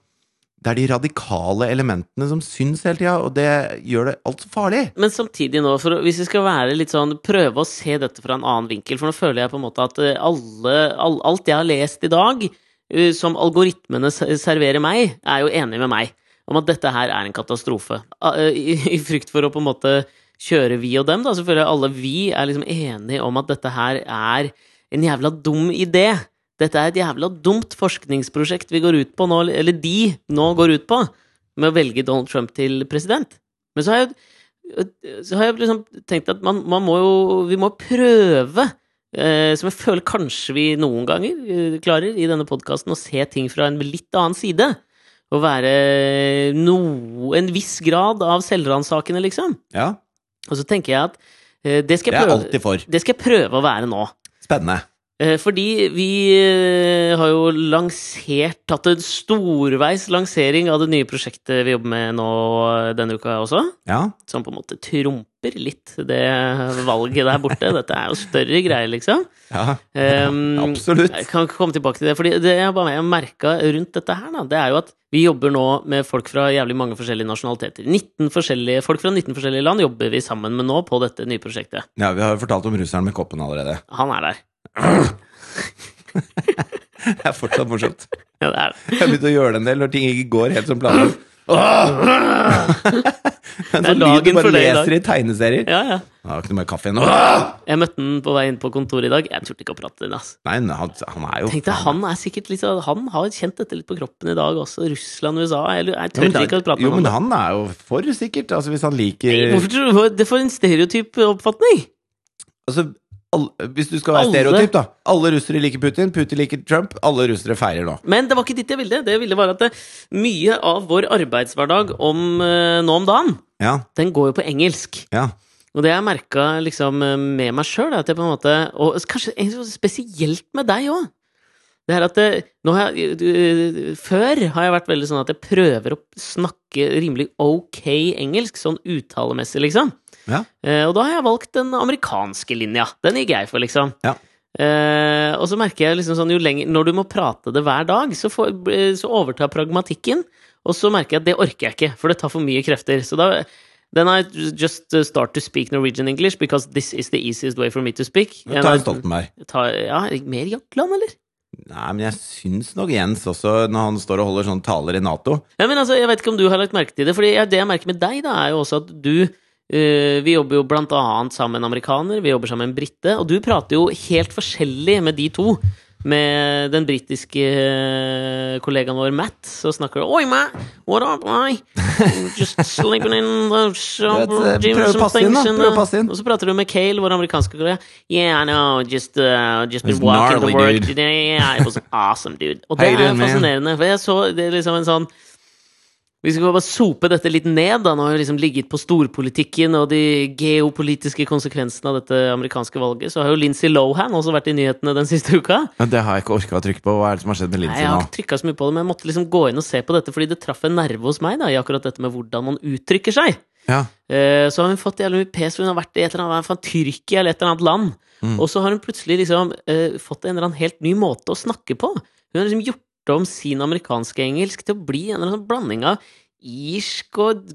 Speaker 2: det er de radikale elementene som syns hele tida, og det gjør det altfor farlig.
Speaker 1: Men samtidig nå, for hvis vi skal være litt sånn prøve å se dette fra en annen vinkel, for nå føler jeg på en måte at eh, alle, all, alt jeg har lest i dag, eh, som algoritmene serverer meg, er jo enig med meg om at dette her er en katastrofe. Eh, I frykt for å på en måte kjøre vi og dem, da, så føler jeg alle vi er liksom enige om at dette her er en jævla dum idé. Dette er et jævla dumt forskningsprosjekt vi går ut på nå, eller de nå går ut på, med å velge Donald Trump til president. Men så har jeg så har jeg liksom tenkt at man, man må jo Vi må prøve, eh, som jeg føler kanskje vi noen ganger eh, klarer i denne podkasten, å se ting fra en litt annen side. Å være no, en viss grad av selvransakende, liksom.
Speaker 2: Ja,
Speaker 1: Og så tenker jeg at eh, det, skal jeg prøve,
Speaker 2: det, er
Speaker 1: det skal jeg prøve å være nå.
Speaker 2: Spennende.
Speaker 1: Eh, Fordi vi eh, har jo lansert Tatt en storveis lansering av det nye prosjektet vi jobber med nå denne uka også.
Speaker 2: Ja.
Speaker 1: Som på en måte trumper litt det valget der borte. Dette er jo større greier, liksom.
Speaker 2: ja.
Speaker 1: Um, *laughs*
Speaker 2: Absolutt.
Speaker 1: Jeg kan komme tilbake til det. Fordi det jeg bare merka rundt dette her, da, det er jo at vi jobber nå med folk fra jævlig mange forskjellige nasjonaliteter. 19 forskjellige, folk fra 19 forskjellige land jobber vi sammen med nå på dette nye prosjektet.
Speaker 2: ja, vi har jo fortalt om russeren med koppen allerede.
Speaker 1: Han er der. *laughs*
Speaker 2: Det er fortsatt morsomt.
Speaker 1: Ja, det er.
Speaker 2: Jeg har begynt å gjøre det en del når ting ikke går helt som planlagt. En
Speaker 1: Det er
Speaker 2: sånn lyd du
Speaker 1: dagen
Speaker 2: bare leser i tegneserier.
Speaker 1: Ja, ja.
Speaker 2: Jeg har ikke noe mer kaffe igjen.
Speaker 1: Jeg møtte han på vei inn på kontoret i dag. Jeg turte ikke å prate til ham.
Speaker 2: Nei, nei, han, han er jo
Speaker 1: Tenkte Han er sikkert litt sånn Han har kjent dette litt på kroppen i dag også. Russland, USA Jeg, jeg
Speaker 2: Ja,
Speaker 1: tør
Speaker 2: men
Speaker 1: ikke å prate
Speaker 2: Jo,
Speaker 1: med
Speaker 2: men han er jo for, sikkert. Altså, hvis han liker
Speaker 1: Hvorfor tror du Det for en stereotyp oppfatning?
Speaker 2: Altså, alle, Hvis du skal være
Speaker 1: Alle.
Speaker 2: stereotyp, da. Alle russere liker Putin, Putin liker Trump. Alle russere feirer nå.
Speaker 1: Men det var ikke dit jeg ville. Det jeg ville var at det, mye av vår arbeidshverdag om, eh, nå om dagen,
Speaker 2: Ja,
Speaker 1: den går jo på engelsk.
Speaker 2: ja.
Speaker 1: Og det jeg merka liksom eh, med meg sjøl, at jeg på en måte Og kanskje spesielt med deg òg. Det er at det, har jeg, Før har jeg vært veldig sånn at jeg prøver å snakke rimelig ok engelsk, sånn uttalemessig, liksom.
Speaker 2: Ja.
Speaker 1: Eh, og da har jeg valgt den amerikanske linja. Den gikk jeg for, liksom.
Speaker 2: Ja.
Speaker 1: Uh, og så merker jeg liksom sånn jo lenger Når du må prate det hver dag, så, får, så overtar pragmatikken. Og så merker jeg at det orker jeg ikke, for det tar for mye krefter. Så da Then I just start to speak Norwegian English because this is the easiest way for me to speak.
Speaker 2: Ta en Stoltenberg.
Speaker 1: Ta, ja, mer Jakland, eller?
Speaker 2: Nei, men jeg syns nok Jens også, når han står og holder sånne taler i Nato
Speaker 1: Ja, men altså, Jeg vet ikke om du har lagt merke til det, Fordi det jeg merker med deg, da, er jo også at du eh, Vi jobber jo blant annet sammen med en amerikaner, vi jobber sammen med en brite, og du prater jo helt forskjellig med de to. Med den britiske eh, kollegaen vår Matt, så snakker du Oi, Matt! What up, I? Just sleeping in the shop,
Speaker 2: prøv å passe inn, da. Prøv å passe inn.
Speaker 1: Og så prater du med Kale, vår amerikanske kollega. Yeah, I know, just, uh, just been walking to work
Speaker 2: dude.
Speaker 1: today. Yeah, it was awesome, dude. Og *laughs* det er fascinerende, for jeg så det er liksom en sånn vi skal bare sope dette litt ned. da, Nå har vi liksom ligget på storpolitikken og de geopolitiske konsekvensene av dette amerikanske valget. Så har jo Lindsay Lohan også vært i nyhetene den siste uka.
Speaker 2: Men det har jeg ikke orka å trykke på. Hva er det som har skjedd med
Speaker 1: Nei,
Speaker 2: nå?
Speaker 1: Jeg har ikke trykka så mye på det, men jeg måtte liksom gå inn og se på dette fordi det traff en nerve hos meg da, i akkurat dette med hvordan man uttrykker seg.
Speaker 2: Ja.
Speaker 1: Eh, Så har hun fått jævlig mye pes, for hun har vært i et eller annet fra Tyrkia eller et eller annet land.
Speaker 2: Mm.
Speaker 1: Og så har hun plutselig liksom eh, fått en eller annen helt ny måte å snakke på. Hun har liksom gjort om sin amerikanske engelsk til å bli en eller annen blanding av irsk og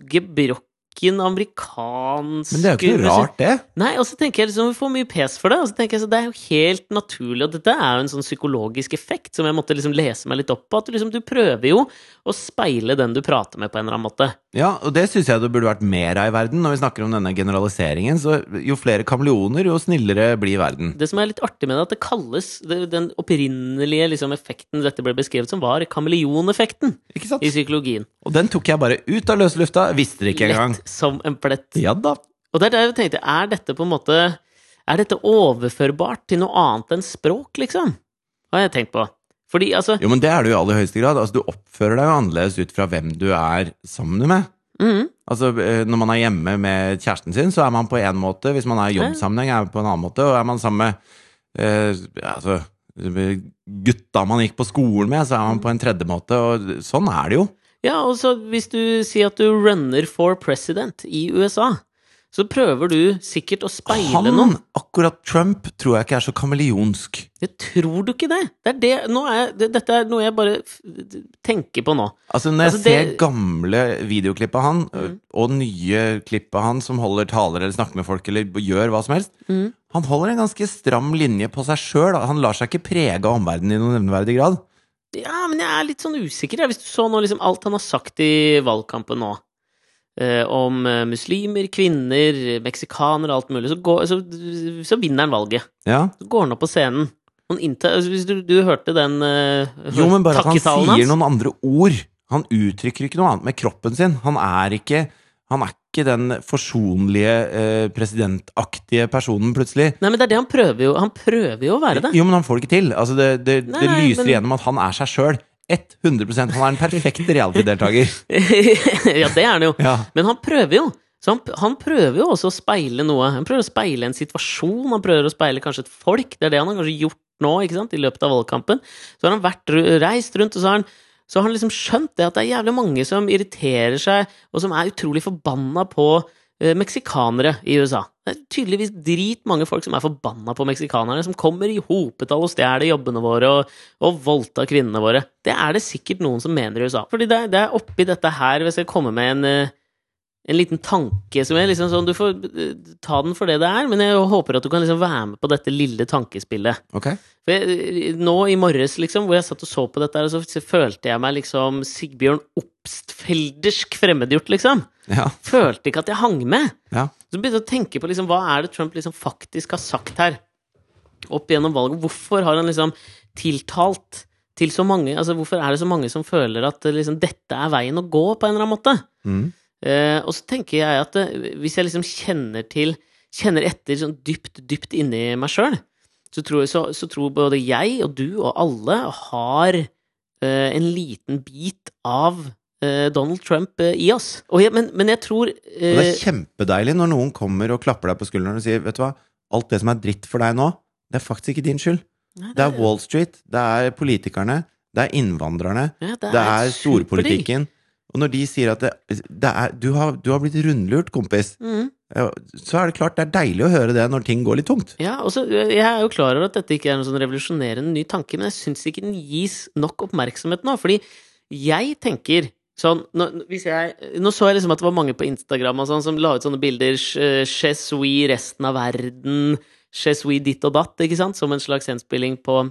Speaker 1: gebrokken amerikansk
Speaker 2: Men det er jo ikke noe rart, det.
Speaker 1: Nei, og så tenker jeg liksom, vi får mye pes for det, og så tenker jeg så det er jo helt naturlig, og dette er jo en sånn psykologisk effekt som jeg måtte liksom lese meg litt opp på, at du liksom, du prøver jo å speile den du prater med på en eller annen måte.
Speaker 2: Ja, og det syns jeg det burde vært mer av i verden. Når vi snakker om denne generaliseringen, så jo flere kameleoner, jo snillere blir verden.
Speaker 1: Det som er litt artig med det, at det kalles det, den opprinnelige liksom, effekten dette ble beskrevet som, var kameleoneffekten i psykologien.
Speaker 2: Og den tok jeg bare ut av løse lufta. Visste det ikke engang.
Speaker 1: Som en plett.
Speaker 2: Ja da.
Speaker 1: Og det er der jeg tenkte, er dette på en måte Er dette overførbart til noe annet enn språk, liksom? Har jeg tenkt på. Fordi altså
Speaker 2: Jo, men det er det jo i aller høyeste grad. Altså, du oppfører deg jo annerledes ut fra hvem du er sammen med.
Speaker 1: Mm.
Speaker 2: Altså, eh, Når man er hjemme med kjæresten sin, så er man på én måte. Hvis man er i jobbsammenheng, er man på en annen måte. Og er man sammen med eh, altså, gutta man gikk på skolen med, så er man på en tredje måte. Og sånn er det jo.
Speaker 1: Ja, og så hvis du sier at du runner for president i USA, så prøver du sikkert å speile
Speaker 2: Han,
Speaker 1: noen.
Speaker 2: akkurat Trump, tror jeg ikke er så kameleonsk.
Speaker 1: Jeg tror du ikke det? det, er det, er, det dette er noe jeg bare tenker på nå.
Speaker 2: Altså Når jeg
Speaker 1: Altså, det-
Speaker 2: ser gamle videoklipp av han,
Speaker 1: Mm.
Speaker 2: og nye klipp av han som holder taler eller snakker med folk eller gjør hva som helst
Speaker 1: Mm.
Speaker 2: Han holder en ganske stram linje på seg sjøl. Han lar seg ikke prege av omverdenen i noen nevneverdig grad.
Speaker 1: Ja, men jeg er litt sånn usikker. Hvis du så nå liksom alt han har sagt i valgkampen nå, eh, om eh, muslimer, kvinner, meksikanere og alt mulig, så, går, så, så vinner han valget.
Speaker 2: Ja.
Speaker 1: Så går han opp på scenen. Han inntar, altså, hvis du, du hørte den eh,
Speaker 2: Jo, men bare at han sier
Speaker 1: hans?
Speaker 2: noen andre ord. Han uttrykker ikke noe annet med kroppen sin. Han er ikke, han er ikke den forsonlige, eh, presidentaktige personen, plutselig.
Speaker 1: Nei, men det er det han prøver jo. Han prøver jo å være det.
Speaker 2: Jo, men han får det ikke til. Altså, det, det,
Speaker 1: Nei,
Speaker 2: det lyser
Speaker 1: men-
Speaker 2: igjennom at han er seg sjøl. 100% Han er en perfekt reality-deltaker. *laughs*
Speaker 1: ja, det er han jo.
Speaker 2: Ja.
Speaker 1: Men han prøver jo. Så han, han prøver jo også å speile noe. Han prøver å speile en situasjon, han prøver å speile kanskje et folk. Det er det han har kanskje gjort nå, ikke sant, i løpet av valgkampen. Så har han vært, reist rundt, og så har han, så har han liksom skjønt det at det er jævlig mange som irriterer seg, og som er utrolig forbanna på eh, meksikanere i USA. Det er tydeligvis dritmange folk som er forbanna på meksikanerne, som kommer i hopetall og stjeler jobbene våre og, og voldtar kvinnene våre. Det er det sikkert noen som mener i USA. Fordi det, det er oppi dette her, hvis jeg kommer med en eh, en liten tanke som er liksom sånn Du får eh, ta den for det det er, men jeg håper at du kan liksom være med på dette lille tankespillet.
Speaker 2: Ok?
Speaker 1: For jeg, nå i morges, liksom, hvor jeg satt og så på dette, her, så følte jeg meg liksom Sigbjørn Obstfeldersk fremmedgjort, liksom.
Speaker 2: Ja.
Speaker 1: Følte ikke at jeg hang med.
Speaker 2: ja.
Speaker 1: Så begynte jeg å tenke på liksom, hva er det Trump liksom faktisk har sagt her opp gjennom valget. Hvorfor har han liksom tiltalt til så mange Altså hvorfor er det så mange som føler at eh, liksom, dette er veien å gå, på en eller annen måte?
Speaker 2: Mm.
Speaker 1: Eh, og så tenker jeg at eh, hvis jeg liksom kjenner til kjenner etter sånn dypt, dypt inni meg sjøl, så, tror så, så tror både jeg og du og alle har eh, en liten bit av Donald Trump i oss. Og jeg, men, men jeg tror
Speaker 2: det er kjempedeilig når noen kommer og klapper deg på skulderen og sier Vet du hva, alt det som er dritt for deg nå, det er faktisk ikke din skyld.
Speaker 1: nei,
Speaker 2: Det er Wall Street, det er politikerne, det er innvandrerne,
Speaker 1: ja,
Speaker 2: det er
Speaker 1: superdigg.
Speaker 2: storpolitikken. Og når de sier at det, det er, du, har, du har blitt rundlurt, kompis,
Speaker 1: Mm.
Speaker 2: så er det klart det er deilig å høre det når ting går litt tungt.
Speaker 1: Ja, og Jeg er jo klar over at dette ikke er noen sånn revolusjonerende ny tanke, men jeg syns ikke den gis nok oppmerksomhet nå. Fordi jeg tenker sånn Nå, jeg, nå så jeg liksom at det var mange på Instagram sånn som la ut sånne bilder eh, Chez resten av verden, Chez oui, ditt og datt, ikke sant? Som en slags henspilling på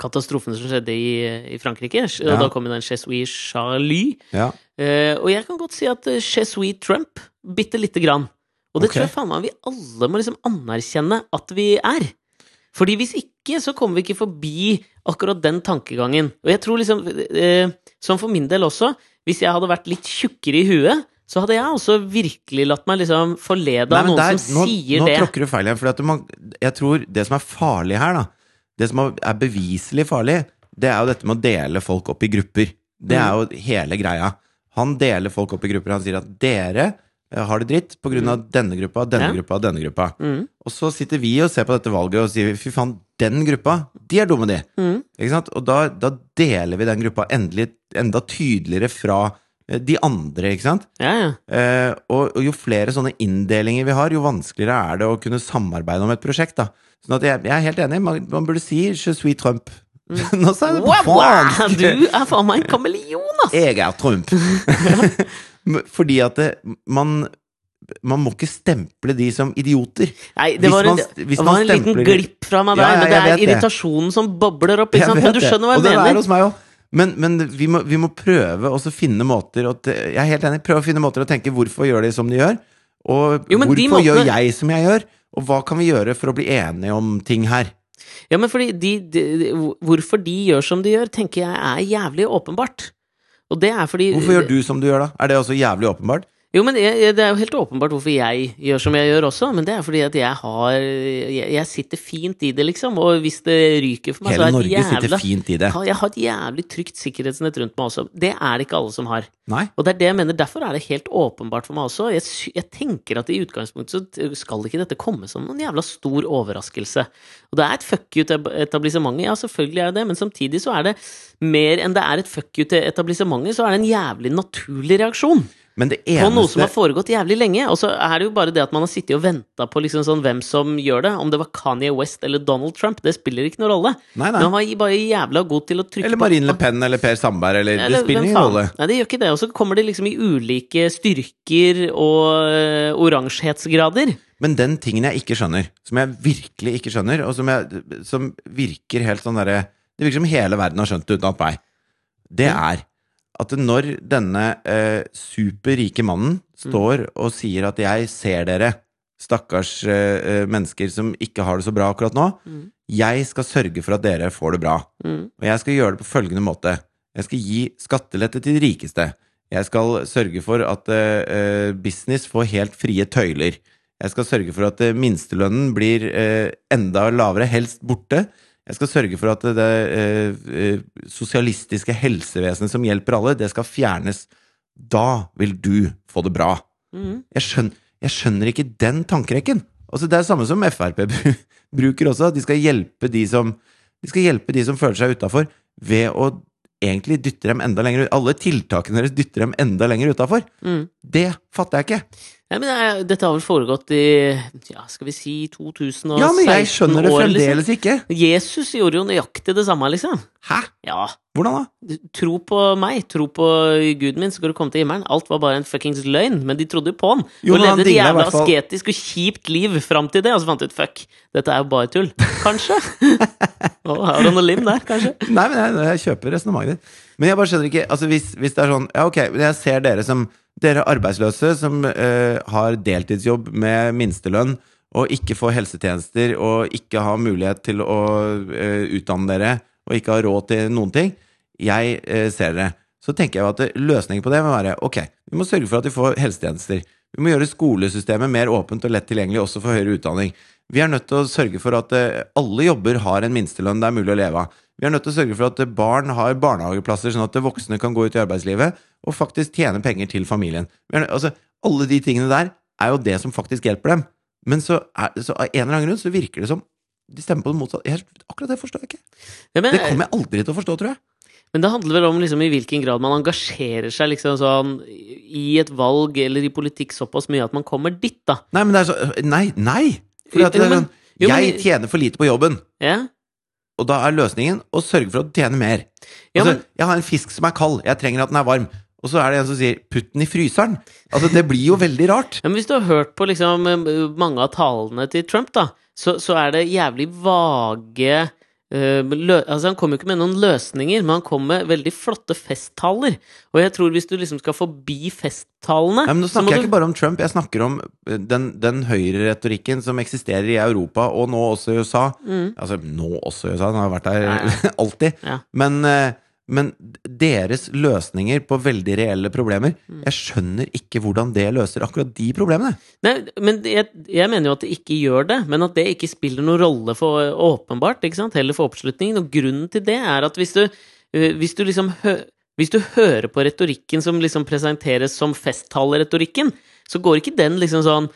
Speaker 1: katastrofen som skjedde i, i Frankrike. Og
Speaker 2: Ja.
Speaker 1: da kom den Chez Charlie.
Speaker 2: Ja.
Speaker 1: Eh, og jeg kan godt si at uh, Trump bitte lite grann. Og det
Speaker 2: okay.
Speaker 1: tror jeg faen meg vi alle må liksom anerkjenne at vi er. Fordi hvis ikke, så kommer vi ikke forbi akkurat den tankegangen. Og jeg tror liksom, eh, som for min del også, hvis jeg hadde vært litt tjukkere i huet, så hadde jeg også virkelig latt meg liksom forlede av noen
Speaker 2: der-
Speaker 1: som
Speaker 2: nå,
Speaker 1: sier
Speaker 2: nå
Speaker 1: det.
Speaker 2: tråkker du feil igjen. For man, jeg tror det som er farlig her, da Det som er beviselig farlig, det er jo dette med å dele folk opp i grupper. Det er jo hele greia. Han deler folk opp i grupper. Han sier at dere eh, har det dritt på grunn av denne gruppa, denne
Speaker 1: Ja.
Speaker 2: gruppa denne gruppa.
Speaker 1: Mm,
Speaker 2: Og så sitter vi og ser på dette valget og sier fy faen, den gruppa, de er dumme, de.
Speaker 1: mm?
Speaker 2: Og da, da deler vi den gruppa endelig, enda tydeligere fra de andre, ikke sant?
Speaker 1: ja, ja.
Speaker 2: Eh, og, og jo flere sånne inndelinger vi har, jo vanskeligere er det å kunne samarbeide om et prosjekt. da. Sånn at jeg, jeg er helt enig, man, man burde si 'Je suis Trump'. *laughs* Nå sa jeg det på fransk!
Speaker 1: du er faen meg en kameleon, ass!
Speaker 2: Jeg er Trump. *laughs* *laughs* Fordi at det, man man må ikke stemple de som idioter.
Speaker 1: Nei, det var en,
Speaker 2: man-
Speaker 1: det var en liten glipp fra meg der,
Speaker 2: Ja,
Speaker 1: men det er
Speaker 2: det.
Speaker 1: irritasjonen som bobler opp. Ikke sant? Men du skjønner hva
Speaker 2: Og
Speaker 1: jeg
Speaker 2: det er hos meg også. Men, men vi, må, vi må prøve å finne måter å Jeg er helt enig. Prøve å finne måter å tenke hvorfor gjør de som de gjør? Og
Speaker 1: Jo,
Speaker 2: hvorfor
Speaker 1: måtene...
Speaker 2: gjør jeg som jeg gjør? Og hva kan vi gjøre for å bli enige om ting her?
Speaker 1: Ja, men fordi de, de, de, Hvorfor de gjør som de gjør, tenker jeg er jævlig åpenbart. Og det er fordi
Speaker 2: Hvorfor gjør du som du gjør, da? Er det også jævlig åpenbart?
Speaker 1: Jo, men jeg, det er jo helt åpenbart hvorfor jeg gjør som jeg gjør også, men det er fordi at jeg har Jeg, jeg sitter fint i det, liksom, og hvis det ryker for meg, så er det
Speaker 2: Norge sitter
Speaker 1: jævla
Speaker 2: fint i det.
Speaker 1: Jeg har et jævlig trygt sikkerhetsnett rundt meg også. Det er det ikke alle som har.
Speaker 2: Nei?
Speaker 1: Og det er det jeg mener, derfor er det helt åpenbart for meg også. Jeg, jeg tenker at i utgangspunktet så skal ikke dette komme som noen jævla stor overraskelse. Og det er et fuck you til etablissementet, ja, selvfølgelig er det det, men samtidig så er det mer enn det er et fuck you til etablissementet, så er det en jævlig naturlig reaksjon
Speaker 2: Men det
Speaker 1: på noe som har foregått jævlig lenge. Og så er det jo bare det at man har sittet og venta på liksom sånn hvem som gjør det. Om det var Kanye West eller Donald Trump, det spiller ikke noen rolle.
Speaker 2: Nei,
Speaker 1: Men han var bare jævla god til å trykke
Speaker 2: Eller Marine Le Pen eller Per Sandberg eller Det spiller ingen rolle.
Speaker 1: Nei, det gjør ikke det. Og så kommer det liksom i ulike styrker og øh, oransjehetsgrader.
Speaker 2: Men den tingen jeg ikke skjønner, som jeg virkelig ikke skjønner, og som, jeg, som virker helt sånn derre Det virker som hele verden har skjønt det utenat meg. Det er at når denne eh, superrike mannen står og sier at 'jeg ser dere', stakkars eh, eh, mennesker som ikke har det så bra akkurat nå,
Speaker 1: Mm.
Speaker 2: jeg skal sørge for at dere får det bra.
Speaker 1: Mm.
Speaker 2: Og jeg skal gjøre det på følgende måte. Jeg skal gi skattelette til de rikeste. Jeg skal sørge for at eh, eh, business får helt frie tøyler. Jeg skal sørge for at eh, minstelønnen blir enda lavere, helst borte. Jeg skal sørge for at det eh, eh, sosialistiske helsevesenet som hjelper alle, det skal fjernes. Da vil du få det bra.
Speaker 1: Mm.
Speaker 2: Jeg skjønner, jeg skjønner ikke den tankerekken. Altså, det er det samme som Frp *laughs* bruker også. De skal hjelpe de som, de skal hjelpe de som føler seg utafor, ved å egentlig dytte dem enda lenger ut. Alle tiltakene deres dytter dem enda lenger utafor.
Speaker 1: Mm.
Speaker 2: Det fatter jeg ikke.
Speaker 1: Ja, men det er, dette har vel foregått i ja, skal vi si 2016 år?
Speaker 2: Ja, men jeg skjønner det
Speaker 1: år,
Speaker 2: fremdeles ikke.
Speaker 1: liksom. Jesus gjorde jo nøyaktig det samme, liksom.
Speaker 2: Hæ?
Speaker 1: Ja.
Speaker 2: Hvordan da?
Speaker 1: Tro på meg, tro på guden min, så skal du komme til himmelen. Alt var bare en fuckings løgn, men de trodde jo på han.
Speaker 2: Jo,
Speaker 1: og levde et jævla asketisk og kjipt liv fram til det, og så fant de ut fuck, dette er jo bare tull. Kanskje? *laughs* Å, har du noe lim der, kanskje?
Speaker 2: Nei, men jeg, jeg kjøper resonnementet ditt. Men jeg bare skjønner ikke altså hvis, hvis det er sånn Ja, ok, men jeg ser dere som Dere arbeidsløse som eh, har deltidsjobb med minstelønn og ikke får helsetjenester og ikke har mulighet til å eh, utdanne dere og ikke har råd til noen ting. Jeg eh, ser dere. Så tenker jeg at løsningen på det må være ok, vi må sørge for at de får helsetjenester. Vi må gjøre skolesystemet mer åpent og lett tilgjengelig også for høyere utdanning. Vi er nødt til å sørge for at eh, alle jobber har en minstelønn det er mulig å leve av. Vi er nødt til å sørge for at barn har barnehageplasser, sånn at voksne kan gå ut i arbeidslivet og faktisk tjene penger til familien. Nødt- altså, alle de tingene der er jo det som faktisk hjelper dem. Men så, er, så av en eller annen grunn så virker det som de stemmer på det motsatte. Akkurat det forstår jeg ikke.
Speaker 1: Ja, men,
Speaker 2: Det kommer jeg aldri til å forstå, tror jeg.
Speaker 1: men det handler vel om liksom, i hvilken grad man engasjerer seg liksom, sånn, i et valg eller i politikk såpass mye at man kommer dit, da.
Speaker 2: Nei, men det er så Nei! Nei! For at
Speaker 1: Jo, men-
Speaker 2: sånn
Speaker 1: jo, men-
Speaker 2: Jeg tjener for lite på jobben.
Speaker 1: Ja?
Speaker 2: Og da er løsningen å sørge for å tjene mer.
Speaker 1: Ja,
Speaker 2: Altså,
Speaker 1: men-
Speaker 2: jeg har en fisk som er kald, jeg trenger at den er varm. Og så er det en som sier 'putt den i fryseren'. Altså, det blir jo veldig rart.
Speaker 1: Ja, men hvis du har hørt på liksom, eh, mange av talene til Trump, da, så, så er det jævlig vage altså Han kommer jo ikke med noen løsninger, men han kommer med veldig flotte festtaler. Og jeg tror hvis du liksom skal forbi festtalene
Speaker 2: Nei, men Nå snakker jeg
Speaker 1: du-
Speaker 2: ikke bare om Trump, jeg snakker om eh, den, den høyreretorikken som eksisterer i Europa, og nå også i USA.
Speaker 1: Mm.
Speaker 2: Altså, nå også i USA, han har vært der *laughs* alltid.
Speaker 1: Ja.
Speaker 2: Men, eh, men deres løsninger på veldig reelle problemer. Jeg skjønner ikke hvordan det løser akkurat de problemene.
Speaker 1: Nei, men jeg, jeg mener jo at det ikke gjør det, men at det ikke spiller noen rolle for åpenbart, ikke sant, heller for oppslutningen. Og grunnen til det er at hvis du, øh, hvis du liksom hø, Hvis du hører på retorikken som liksom presenteres som festtaleretorikken, så går ikke den liksom sånn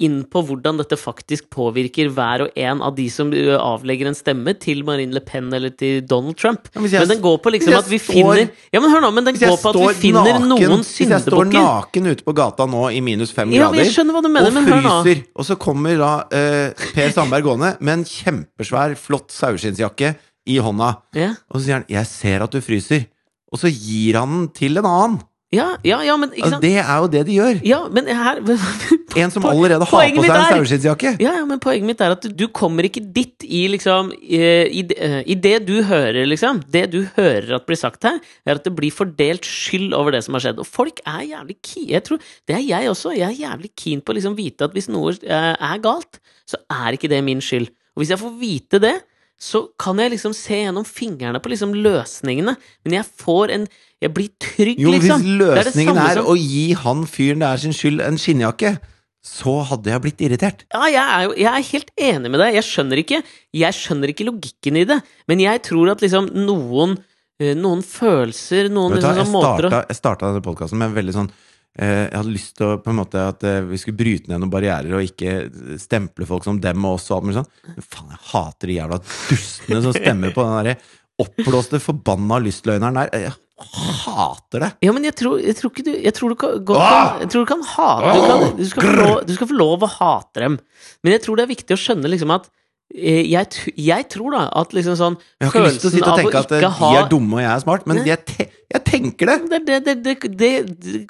Speaker 1: inn på hvordan dette faktisk påvirker hver og en av de som avlegger en stemme til Marine Le Pen eller til Donald Trump.
Speaker 2: Ja, jeg-
Speaker 1: men den går på liksom at vi
Speaker 2: står-
Speaker 1: finner Ja, men hør nå, men den går på at vi finner
Speaker 2: naken,
Speaker 1: noen
Speaker 2: hvis jeg står naken ute på gata nå i minus fem
Speaker 1: Ja,
Speaker 2: grader
Speaker 1: mener,
Speaker 2: og fryser, og så kommer da uh, Per Sandberg gående med en kjempesvær, flott saueskinnsjakke i hånda,
Speaker 1: Ja.
Speaker 2: og så sier han 'jeg ser at du fryser', og så gir han den til en annen.
Speaker 1: Ja, ja, ja, men ikke sant?
Speaker 2: det er jo det de gjør.
Speaker 1: Ja, men her *laughs*
Speaker 2: En som allerede har på seg en saueskinnsjakke.
Speaker 1: Ja, ja, men poenget mitt er at du, kommer ikke dit i liksom eh, i, eh, I det du hører, liksom Det du hører at blir sagt her, er at det blir fordelt skyld over det som har skjedd. Og folk er jævlig keen Jeg tror Det er jeg også. Jeg er jævlig keen på å liksom vite at hvis noe eh, er galt, så er ikke det min skyld. Og hvis jeg får vite det, så kan jeg liksom se gjennom fingrene på liksom løsningene. Men jeg får en Jeg blir trygg,
Speaker 2: Jo, hvis
Speaker 1: løsningen Det er det
Speaker 2: er å gi han fyren det er sin skyld, en skinnjakke, så hadde jeg blitt irritert.
Speaker 1: Ja, jeg er, jo, jeg er helt enig med deg. Jeg skjønner ikke Jeg skjønner ikke logikken i det. Men jeg tror at liksom noen eh, Noen følelser, noen
Speaker 2: du
Speaker 1: liksom, sånn måter å
Speaker 2: jeg starta denne podkasten med en veldig sånn Jeg hadde lyst til å, på en måte at eh, vi skulle bryte ned noen barrierer og ikke stemple folk som dem og oss og alt mulig sånn. Men faen, jeg hater de jævla dustene som stemmer på den der oppblåste, forbanna lystløgneren der. Jeg hater det!
Speaker 1: Ja, men jeg tror, jeg tror ikke du Jeg tror du kan, godt
Speaker 2: Ah!
Speaker 1: kan, jeg tror du kan hate du, kan, du, skal lov, du skal få lov å hate dem. Men jeg tror det er viktig å skjønne liksom at eh, jeg, jeg tror da at liksom sånn
Speaker 2: Jeg har ikke lyst til å sitte og tenke at eh, de er dumme og jeg er smart, men jeg, te jeg tenker det!
Speaker 1: det, det, det, det,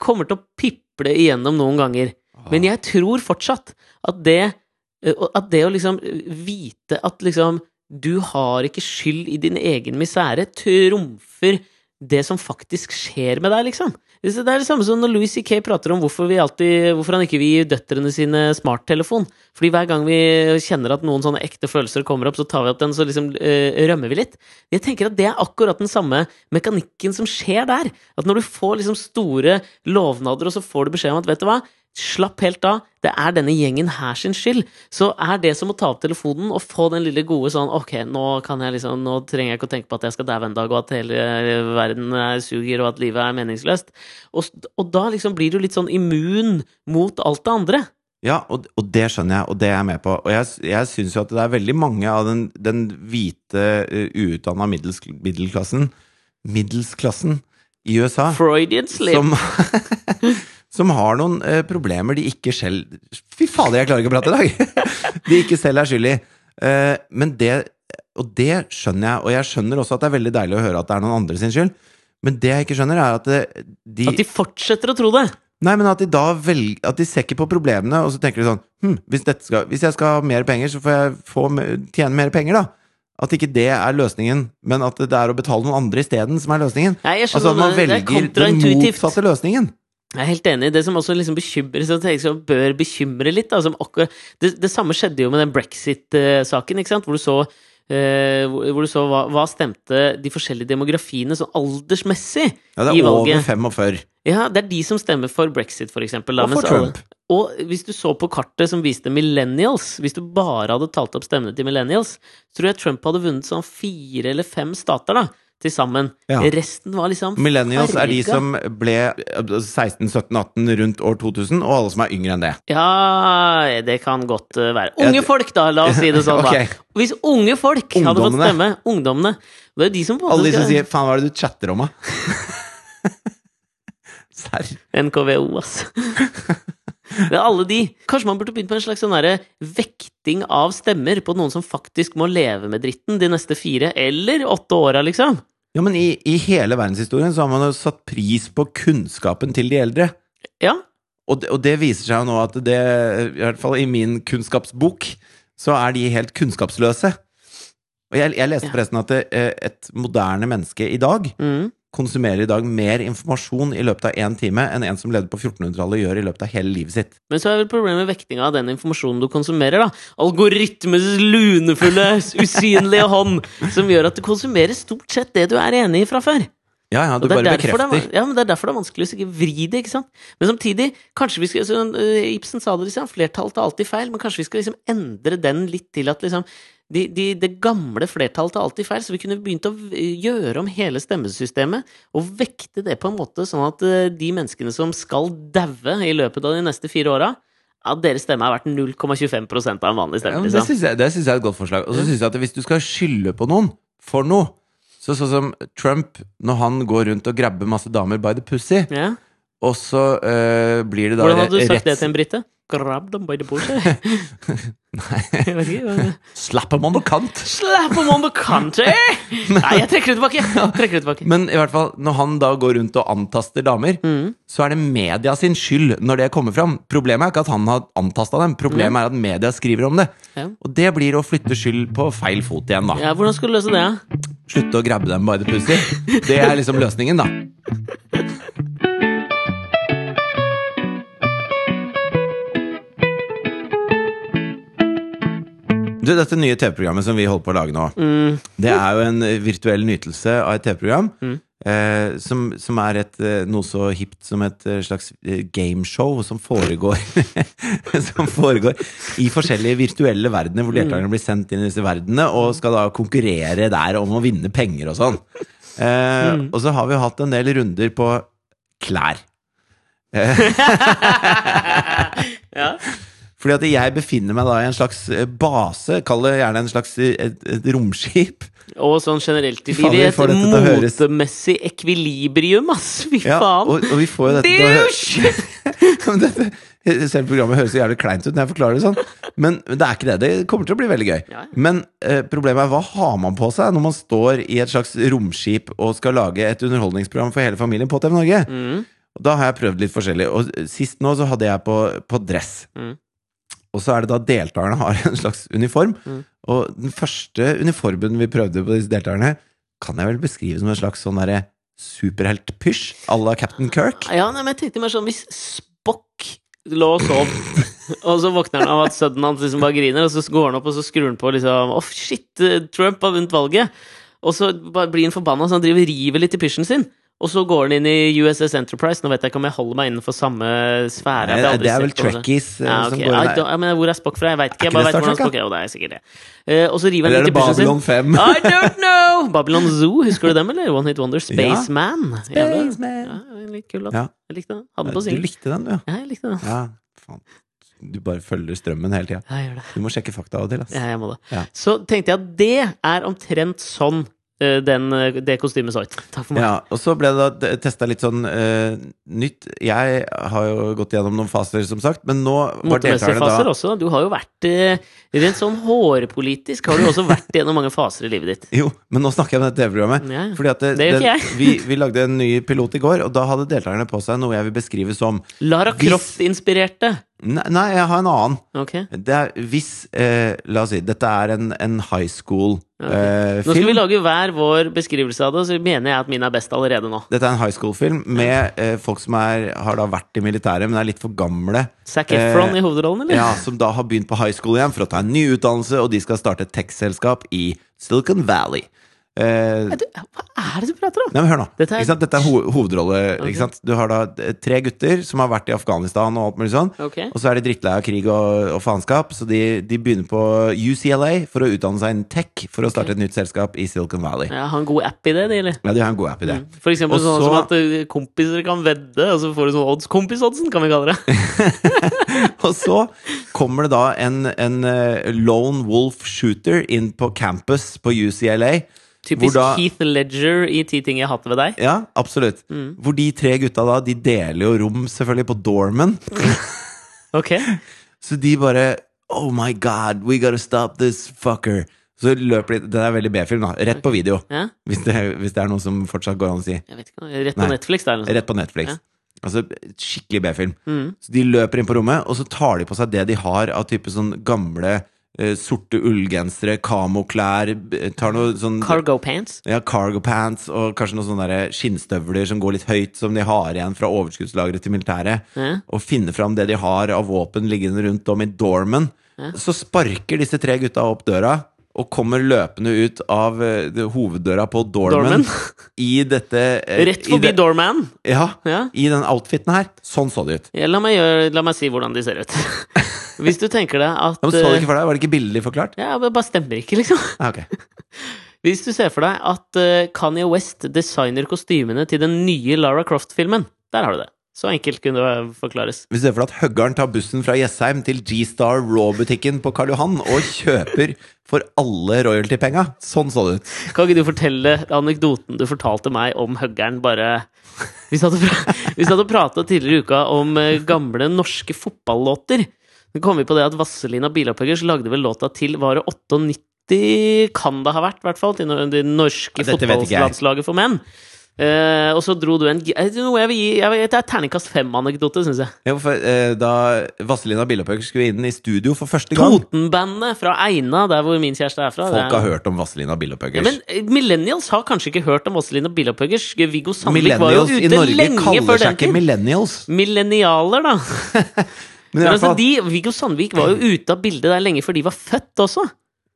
Speaker 1: kommer til å piple igjennom noen ganger. Men jeg tror fortsatt at det eh, At det å liksom vite at liksom du har ikke skyld i din egen misere, trumfer det som faktisk skjer med deg, liksom. Det er det samme som når Louis C.K. prater om hvorfor, alltid, hvorfor han ikke vil gi døtrene sine smarttelefon. Fordi hver gang vi kjenner at noen sånne ekte følelser kommer opp, så tar vi opp den, så liksom øh, rømmer vi litt. Jeg tenker at det er akkurat den samme mekanikken som skjer der. At når du får liksom store lovnader, og så får du beskjed om at vet du hva, Slapp helt av, det er denne gjengen her sin skyld. Så er det som å ta opp telefonen og få den lille gode sånn Ok, nå kan jeg liksom Nå trenger jeg ikke å tenke på at jeg skal daue en dag, og at hele verden er suger, og at livet er meningsløst. Og, og da liksom blir du litt sånn immun mot alt det andre.
Speaker 2: Ja, og, og det skjønner jeg, og det er jeg med på. Og jeg, jeg syns jo at det er veldig mange av den, den hvite, uutdanna middels, middelklassen Middelsklassen i USA
Speaker 1: Freudian slip.
Speaker 2: som, *laughs* som har noen eh, problemer de ikke selv Fy fader, jeg klarer ikke å prate i dag! *laughs* de ikke selv er skyld i. Eh, men det Og det skjønner jeg, og jeg skjønner også at det er veldig deilig å høre at det er noen andre sin skyld. Men det jeg ikke skjønner, er at det, de
Speaker 1: At de fortsetter å tro det.
Speaker 2: Nei, men at de da velger At de ser ikke på problemene, og så tenker de sånn hm, hvis, skal, hvis jeg skal ha mer penger, så får jeg få, tjene mer penger, da. At ikke det er løsningen, men at det er å betale noen andre isteden som er løsningen.
Speaker 1: Nei, jeg
Speaker 2: Altså at man
Speaker 1: er
Speaker 2: velger den motsatte løsningen.
Speaker 1: Jeg er helt enig. Det som også liksom bekymrer som, bør bekymre litt da, som akkurat, det, det samme skjedde jo med den brexit-saken? Hvor du så, eh, hvor du så hva, hva stemte de forskjellige demografiene sånn aldersmessig
Speaker 2: Ja, det
Speaker 1: i
Speaker 2: er
Speaker 1: valget.
Speaker 2: over 45.
Speaker 1: Ja, det er de som stemmer for brexit, for eksempel. Da,
Speaker 2: Og for
Speaker 1: Trump. alle-. Og hvis du så på kartet som viste millennials, hvis du bare hadde talt opp stemmene til millennials, så tror jeg Trump hadde vunnet sånn fire eller fem stater, da, til sammen.
Speaker 2: Ja.
Speaker 1: Resten var liksom
Speaker 2: Millennials er de som ble 16, 17, 18 rundt år 2000, og alle som er yngre enn det.
Speaker 1: Ja, det kan godt eh, være. Unge folk, da! La oss si det *laughs* sånn,
Speaker 2: okay.
Speaker 1: da. Hvis unge folk hadde fått stemme Ungdommene. Det er de som på
Speaker 2: Alle de som sier 'faen, hva er det du chatter om', da? *laughs* *laughs* Serr?
Speaker 1: NKVO, ass. Det er alle de. Kanskje man burde begynt med en slags sånn vekting av stemmer på noen som faktisk må leve med dritten de neste fire eller åtte åra, liksom.
Speaker 2: Ja, men i, i hele verdenshistorien så har man jo satt pris på kunnskapen til de eldre.
Speaker 1: Ja.
Speaker 2: Og det, og det viser seg jo nå at det, i hvert fall i min kunnskapsbok, så er de helt kunnskapsløse. Og jeg, jeg leste forresten at det, eh, et moderne menneske i dag
Speaker 1: Mm.
Speaker 2: Konsumerer i dag mer informasjon i løpet av én time enn en som levde på 1400-tallet gjør i løpet av hele livet sitt.
Speaker 1: Men så er vel problemet med vektinga av den informasjonen du konsumerer, da. Algoritmes lunefulle, usynlige hånd, som gjør at du konsumerer stort sett det du er enig i fra før.
Speaker 2: Ja, ja, du
Speaker 1: er
Speaker 2: bare
Speaker 1: bekrefter. det er- ja, men det er derfor det er vanskelig å vri det, ikke sant? Men samtidig, kanskje vi skal så, øh, Ibsen sa det liksom, flertallet tar alltid feil, men kanskje vi skal liksom endre den litt til at liksom de, de, det gamle flertallet tar alltid feil, så vi kunne begynt å gjøre om hele stemmesystemet og vekte det på en måte sånn at øh, de menneskene som skal daue i løpet av de neste fire åra, at deres stemme er verdt 0,25% av en vanlig stemme.
Speaker 2: Liksom. Ja,
Speaker 1: det
Speaker 2: syns jeg, det synes jeg er et godt forslag. Og så syns jeg at hvis du skal skylde på noen for noe så Sånn som Trump, når han går rundt og grabber masse damer by the pussy,
Speaker 1: Ja.
Speaker 2: og så øh, blir det da
Speaker 1: Hvordan hadde du sagt det til en brite? Grab dem by the bush. Nei.
Speaker 2: Slapp dem under kant!
Speaker 1: Slapp dem under kant, eh! *laughs* Nei, jeg trekker det tilbake! Trekker det tilbake.
Speaker 2: Men i hvert fall, når han da går rundt og antaster damer,
Speaker 1: Mm.
Speaker 2: så er det media sin skyld når det kommer fram. Problemet er ikke at han har antasta dem, problemet er at media skriver om det.
Speaker 1: Ja.
Speaker 2: Og det blir å flytte skyld på feil fot igjen, da.
Speaker 1: Ja, hvordan skal du løse det?
Speaker 2: Slutte å grabbe dem by the pussy. Det er liksom løsningen, da. *laughs* Du, dette nye TV-programmet som vi holder på å lage nå,
Speaker 1: Mm.
Speaker 2: det er jo en eh, virtuell nytelse av et TV-program.
Speaker 1: Mm.
Speaker 2: Eh, som, som er et, eh, noe så hipt som et eh, slags gameshow som foregår *laughs* Som foregår i forskjellige virtuelle verdener, hvor deltakerne blir sendt inn i disse verdenene og skal da konkurrere der om å vinne penger og sånn. Eh,
Speaker 1: Mm.
Speaker 2: Og så har vi hatt en del runder på klær. *laughs* *laughs*
Speaker 1: Ja.
Speaker 2: Fordi at jeg befinner meg da i en slags eh, base, kall det gjerne en slags eh, et, et romskip.
Speaker 1: Og sånn generelt i livet et
Speaker 2: høres-
Speaker 1: motemessig ekvilibrium, ass! Fy
Speaker 2: Ja,
Speaker 1: faen!
Speaker 2: og, og vi får jo dette til å hø-
Speaker 1: Douche! *laughs*
Speaker 2: Men dette, Selv programmet høres så jævlig kleint ut når jeg forklarer det sånn. Men det er ikke det. Det kommer til å bli veldig gøy.
Speaker 1: Ja.
Speaker 2: Men eh, problemet er hva har man på seg når man står i et slags romskip og skal lage et underholdningsprogram for hele familien på TV Norge?
Speaker 1: Mm.
Speaker 2: Da har jeg prøvd litt forskjellig. Og sist nå så hadde jeg på, på dress.
Speaker 1: Mm.
Speaker 2: Og så er det da deltakerne har en slags uniform.
Speaker 1: Mm.
Speaker 2: Og den første uniformen vi prøvde på disse deltakerne, kan jeg vel beskrive som en slags sånn derre superheltpysj à la Captain Kirk.
Speaker 1: Ja, nei, men jeg tenkte mer sånn hvis Spock lå og sov, *laughs* og så våkner han av at sønnen hans liksom bare griner, og så går han opp og så skrur han på liksom Å, shit, eh, Trump har vunnet valget! Og så blir han forbanna, så han driver river litt i pysjen sin. Og så går den inn i USS Enterprise. Nå vet jeg ikke om jeg holder meg innenfor samme sfære.
Speaker 2: Nei, det er vel. Trekkies eh, som går der.
Speaker 1: ja, men hvor er Spock fra? Jeg veit ikke. Jeg bare vet hvordan Spock er. Jo, det er sikkert det. Uh, og så river han litt i pysjen sin.
Speaker 2: Babylon 5?
Speaker 1: I don't know! *laughs* Babylon Zoo, husker du dem, eller? One Hit Wonder. Spaceman. Ja.
Speaker 2: Spaceman.
Speaker 1: Ja, litt kul, da.
Speaker 2: Ja.
Speaker 1: Jeg likte den. Hadde den på
Speaker 2: Du likte den, du, ja.
Speaker 1: Ja, jeg likte den.
Speaker 2: ja. Faen. Du bare følger strømmen hele tida. Du må sjekke fakta av og til. ass.
Speaker 1: Ja, jeg må det.
Speaker 2: Ja.
Speaker 1: Så tenkte jeg at det er omtrent sånn eh, den, eh, det kostymet så ut. Takk for meg.
Speaker 2: Ja, og så ble det da testa litt sånn uh, nytt. Jeg har jo gått gjennom noen faser, som sagt, men nå var deltakerne
Speaker 1: faser
Speaker 2: da
Speaker 1: også. Du har jo vært uh, Rent sånn hårpolitisk har du også vært gjennom mange faser i livet ditt.
Speaker 2: Jo, men nå snakker jeg om dette TV-programmet.
Speaker 1: Ja.
Speaker 2: Fordi at det,
Speaker 1: Det gjør ikke
Speaker 2: vi, vi lagde en ny pilot i går, og da hadde deltakerne på seg noe jeg vil beskrive som
Speaker 1: Lara Croft-inspirerte.
Speaker 2: Nei, nei jeg har en annen.
Speaker 1: Okay.
Speaker 2: Det er hvis eh, La oss si, dette er en, en high school-film.
Speaker 1: Nå skal vi lage hver vår beskrivelse av det, så mener jeg at min er best allerede nå.
Speaker 2: Dette er en high school-film med eh, folk som er, har da vært i militæret, men er litt for gamle.
Speaker 1: Zac Efron
Speaker 2: Eh,
Speaker 1: i hovedrollen, eller?
Speaker 2: Ja, Som da har begynt på high school igjen for å ta en ny utdannelse, og de skal starte et tech-selskap i Silicon Valley. Eh,
Speaker 1: Hva er det du prater om?
Speaker 2: Nei, men hør nå.
Speaker 1: Dette er-?
Speaker 2: Dette er ho hovedrolle. Okay. Du har da eh, tre gutter som har vært i Afghanistan og alt mulig sånn.
Speaker 1: Okay.
Speaker 2: Og så er de drittlei av krig og, og faenskap, så de, de begynner på UCLA for å utdanne seg innen tech for å starte et nytt selskap i Silicon Valley.
Speaker 1: Ja, har en god app i det, de, eller?
Speaker 2: Ja, de har en god app i det.
Speaker 1: For eksempel
Speaker 2: Og
Speaker 1: sånn som at eh, kompiser kan vedde, og så får du sånn odds. Kompis-oddsen, kan vi kalle det. *laughs*
Speaker 2: Og så kommer det da en, en eh, lone wolf shooter inn på campus på UCLA.
Speaker 1: Typisk
Speaker 2: da-
Speaker 1: Heath Ledger i Ti ting jeg hatt ved deg.
Speaker 2: Ja, absolutt.
Speaker 1: Mm.
Speaker 2: Hvor de tre gutta da, de deler jo rom selvfølgelig på Dorman. *laughs*
Speaker 1: Ok.
Speaker 2: Så de bare Oh my god, we gotta stop this fucker. Så løper de Det er veldig B-film, da. Rett på video.
Speaker 1: Ja,
Speaker 2: Hvis det, hvis det er noe som fortsatt går an å si.
Speaker 1: jeg vet ikke. Rett på
Speaker 2: Nei.
Speaker 1: Netflix, eller
Speaker 2: Rett på Netflix.
Speaker 1: Ja.
Speaker 2: Altså skikkelig B-film.
Speaker 1: Mm.
Speaker 2: Så de løper inn på rommet, og så tar de på seg det de har av type sånn gamle sorte ullgensere, kamoklær, tar noe sånn
Speaker 1: Cargo pants.
Speaker 2: ja, cargo pants og kanskje noen sånne skinnstøvler som går litt høyt, som de har igjen fra overskuddslageret til militæret.
Speaker 1: Ja.
Speaker 2: Og finner fram det de har av våpen liggende rundt om i dormen.
Speaker 1: Ja.
Speaker 2: Så sparker disse tre gutta opp døra. Og kommer løpende ut av uh, hoveddøra på Dorman.
Speaker 1: Dorman. *laughs*
Speaker 2: i dette uh,
Speaker 1: Rett forbi Doorman.
Speaker 2: Ja,
Speaker 1: Ja.
Speaker 2: i den outfiten her. Sånn så det ut.
Speaker 1: Ja, la, meg gjøre, la meg si hvordan de ser ut. *laughs* Hvis du tenker deg at
Speaker 2: Ja, men så
Speaker 1: eh,
Speaker 2: ikke for deg? Var det ikke billig forklart?
Speaker 1: Ja, det bare stemmer ikke, liksom.
Speaker 2: Ja, okay. *laughs*
Speaker 1: Hvis du ser for deg at uh, Kanye West designer kostymene til den nye Lara Croft-filmen. Der har du det. Så enkelt kunne det forklares.
Speaker 2: Hvis det er for at høggeren tar bussen fra Jessheim til G-Star Raw-butikken på Karl Johan og kjøper for alle royalty-penga. Sånn så det ut.
Speaker 1: Kan ikke du fortelle anekdoten du fortalte meg om høggeren, bare Vi satt og, pra *laughs* prata tidligere i uka om eh, gamle norske fotballåter. Så kom vi på det at Vazelina Bilopphøggers lagde vel låta til Var det 98, kan det ha vært, i hvert fall, til det norske fotballandslaget for menn. Eh, og så dro du en eh, noe jeg vil gi jeg vil, Det er terningkast fem-anekdote, syns jeg.
Speaker 2: Ja, for, uh, da Vazelina Billopphøger skulle inn i studio for første gang
Speaker 1: Totenbandet fra Eina, der hvor min kjæreste er fra.
Speaker 2: Folk har hørt om Vazelina
Speaker 1: Ja, men Millennials har kanskje ikke hørt om Vazelina Billopphøgers. Viggo Sandvik var jo ute lenge
Speaker 2: millennials i Norge kaller seg ikke millennials.
Speaker 1: Millennialer, da. *laughs*
Speaker 2: Men,
Speaker 1: Men altså,
Speaker 2: fall,
Speaker 1: de, Viggo Sandvik var jo ute av bildet der lenge før de var født også.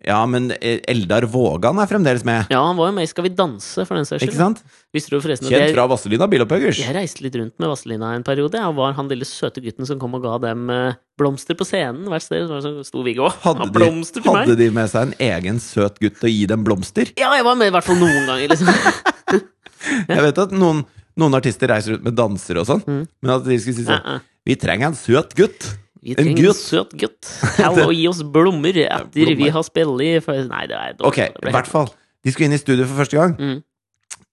Speaker 2: Ja, men Eldar Vågan er fremdeles med.
Speaker 1: Ja, han var jo med i Skal vi danse, for den saks
Speaker 2: Ikke sant?
Speaker 1: Visste du forresten
Speaker 2: Kjent fra Vazelina Bilopphøggers.
Speaker 1: jeg reiste litt rundt med Vazelina en periode. og var han lille søte gutten som kom og ga dem eh, blomster på scenen hvert sted. Så sto Viggo og
Speaker 2: Hadde de,
Speaker 1: blomster til meg.
Speaker 2: hadde de med seg en egen søt gutt til å gi dem blomster?
Speaker 1: Ja, jeg var med i hvert fall noen ganger, liksom. *laughs*
Speaker 2: Jeg vet at noen, noen artister reiser ut med dansere og sånn,
Speaker 1: Mm.
Speaker 2: men at de skulle si sånn
Speaker 1: uh -uh.
Speaker 2: Vi trenger en søt gutt!
Speaker 1: Vi
Speaker 2: En
Speaker 1: trenger en
Speaker 2: gutt.
Speaker 1: søt gutt. *laughs* Hell, og gi oss blommer etter
Speaker 2: blommer.
Speaker 1: vi har spilt i Nei, det er dårlig.
Speaker 2: Ok, i hvert fall. De skulle inn i studio for første gang,
Speaker 1: Mm.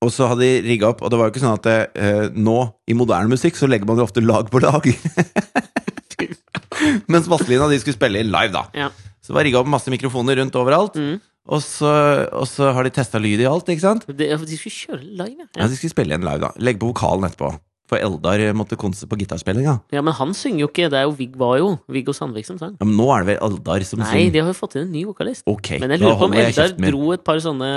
Speaker 2: og så hadde de rigga opp. Og det var jo ikke sånn at eh, nå, i moderne musikk, så legger man jo ofte lag på lag. *laughs* Mens Vazelina de skulle spille live, da.
Speaker 1: Ja.
Speaker 2: Så det var rigga opp masse mikrofoner rundt overalt.
Speaker 1: Mm.
Speaker 2: Og, så, og så har de testa lyd i alt, ikke sant?
Speaker 1: De, de skulle kjøre live,
Speaker 2: Ja,
Speaker 1: ja.
Speaker 2: De skulle spille igjen live, da. Legge på vokalen etterpå. For Eldar måtte konse på gitarspillinga.
Speaker 1: ja. Men han synger jo ikke. Det er jo var jo Viggo Sandvik som sang.
Speaker 2: Ja, men nå er det vel Eldar som synger?
Speaker 1: Nei, de har jo fått inn en ny vokalist.
Speaker 2: Ok,
Speaker 1: Men jeg lurer på om Eldar dro et par sånne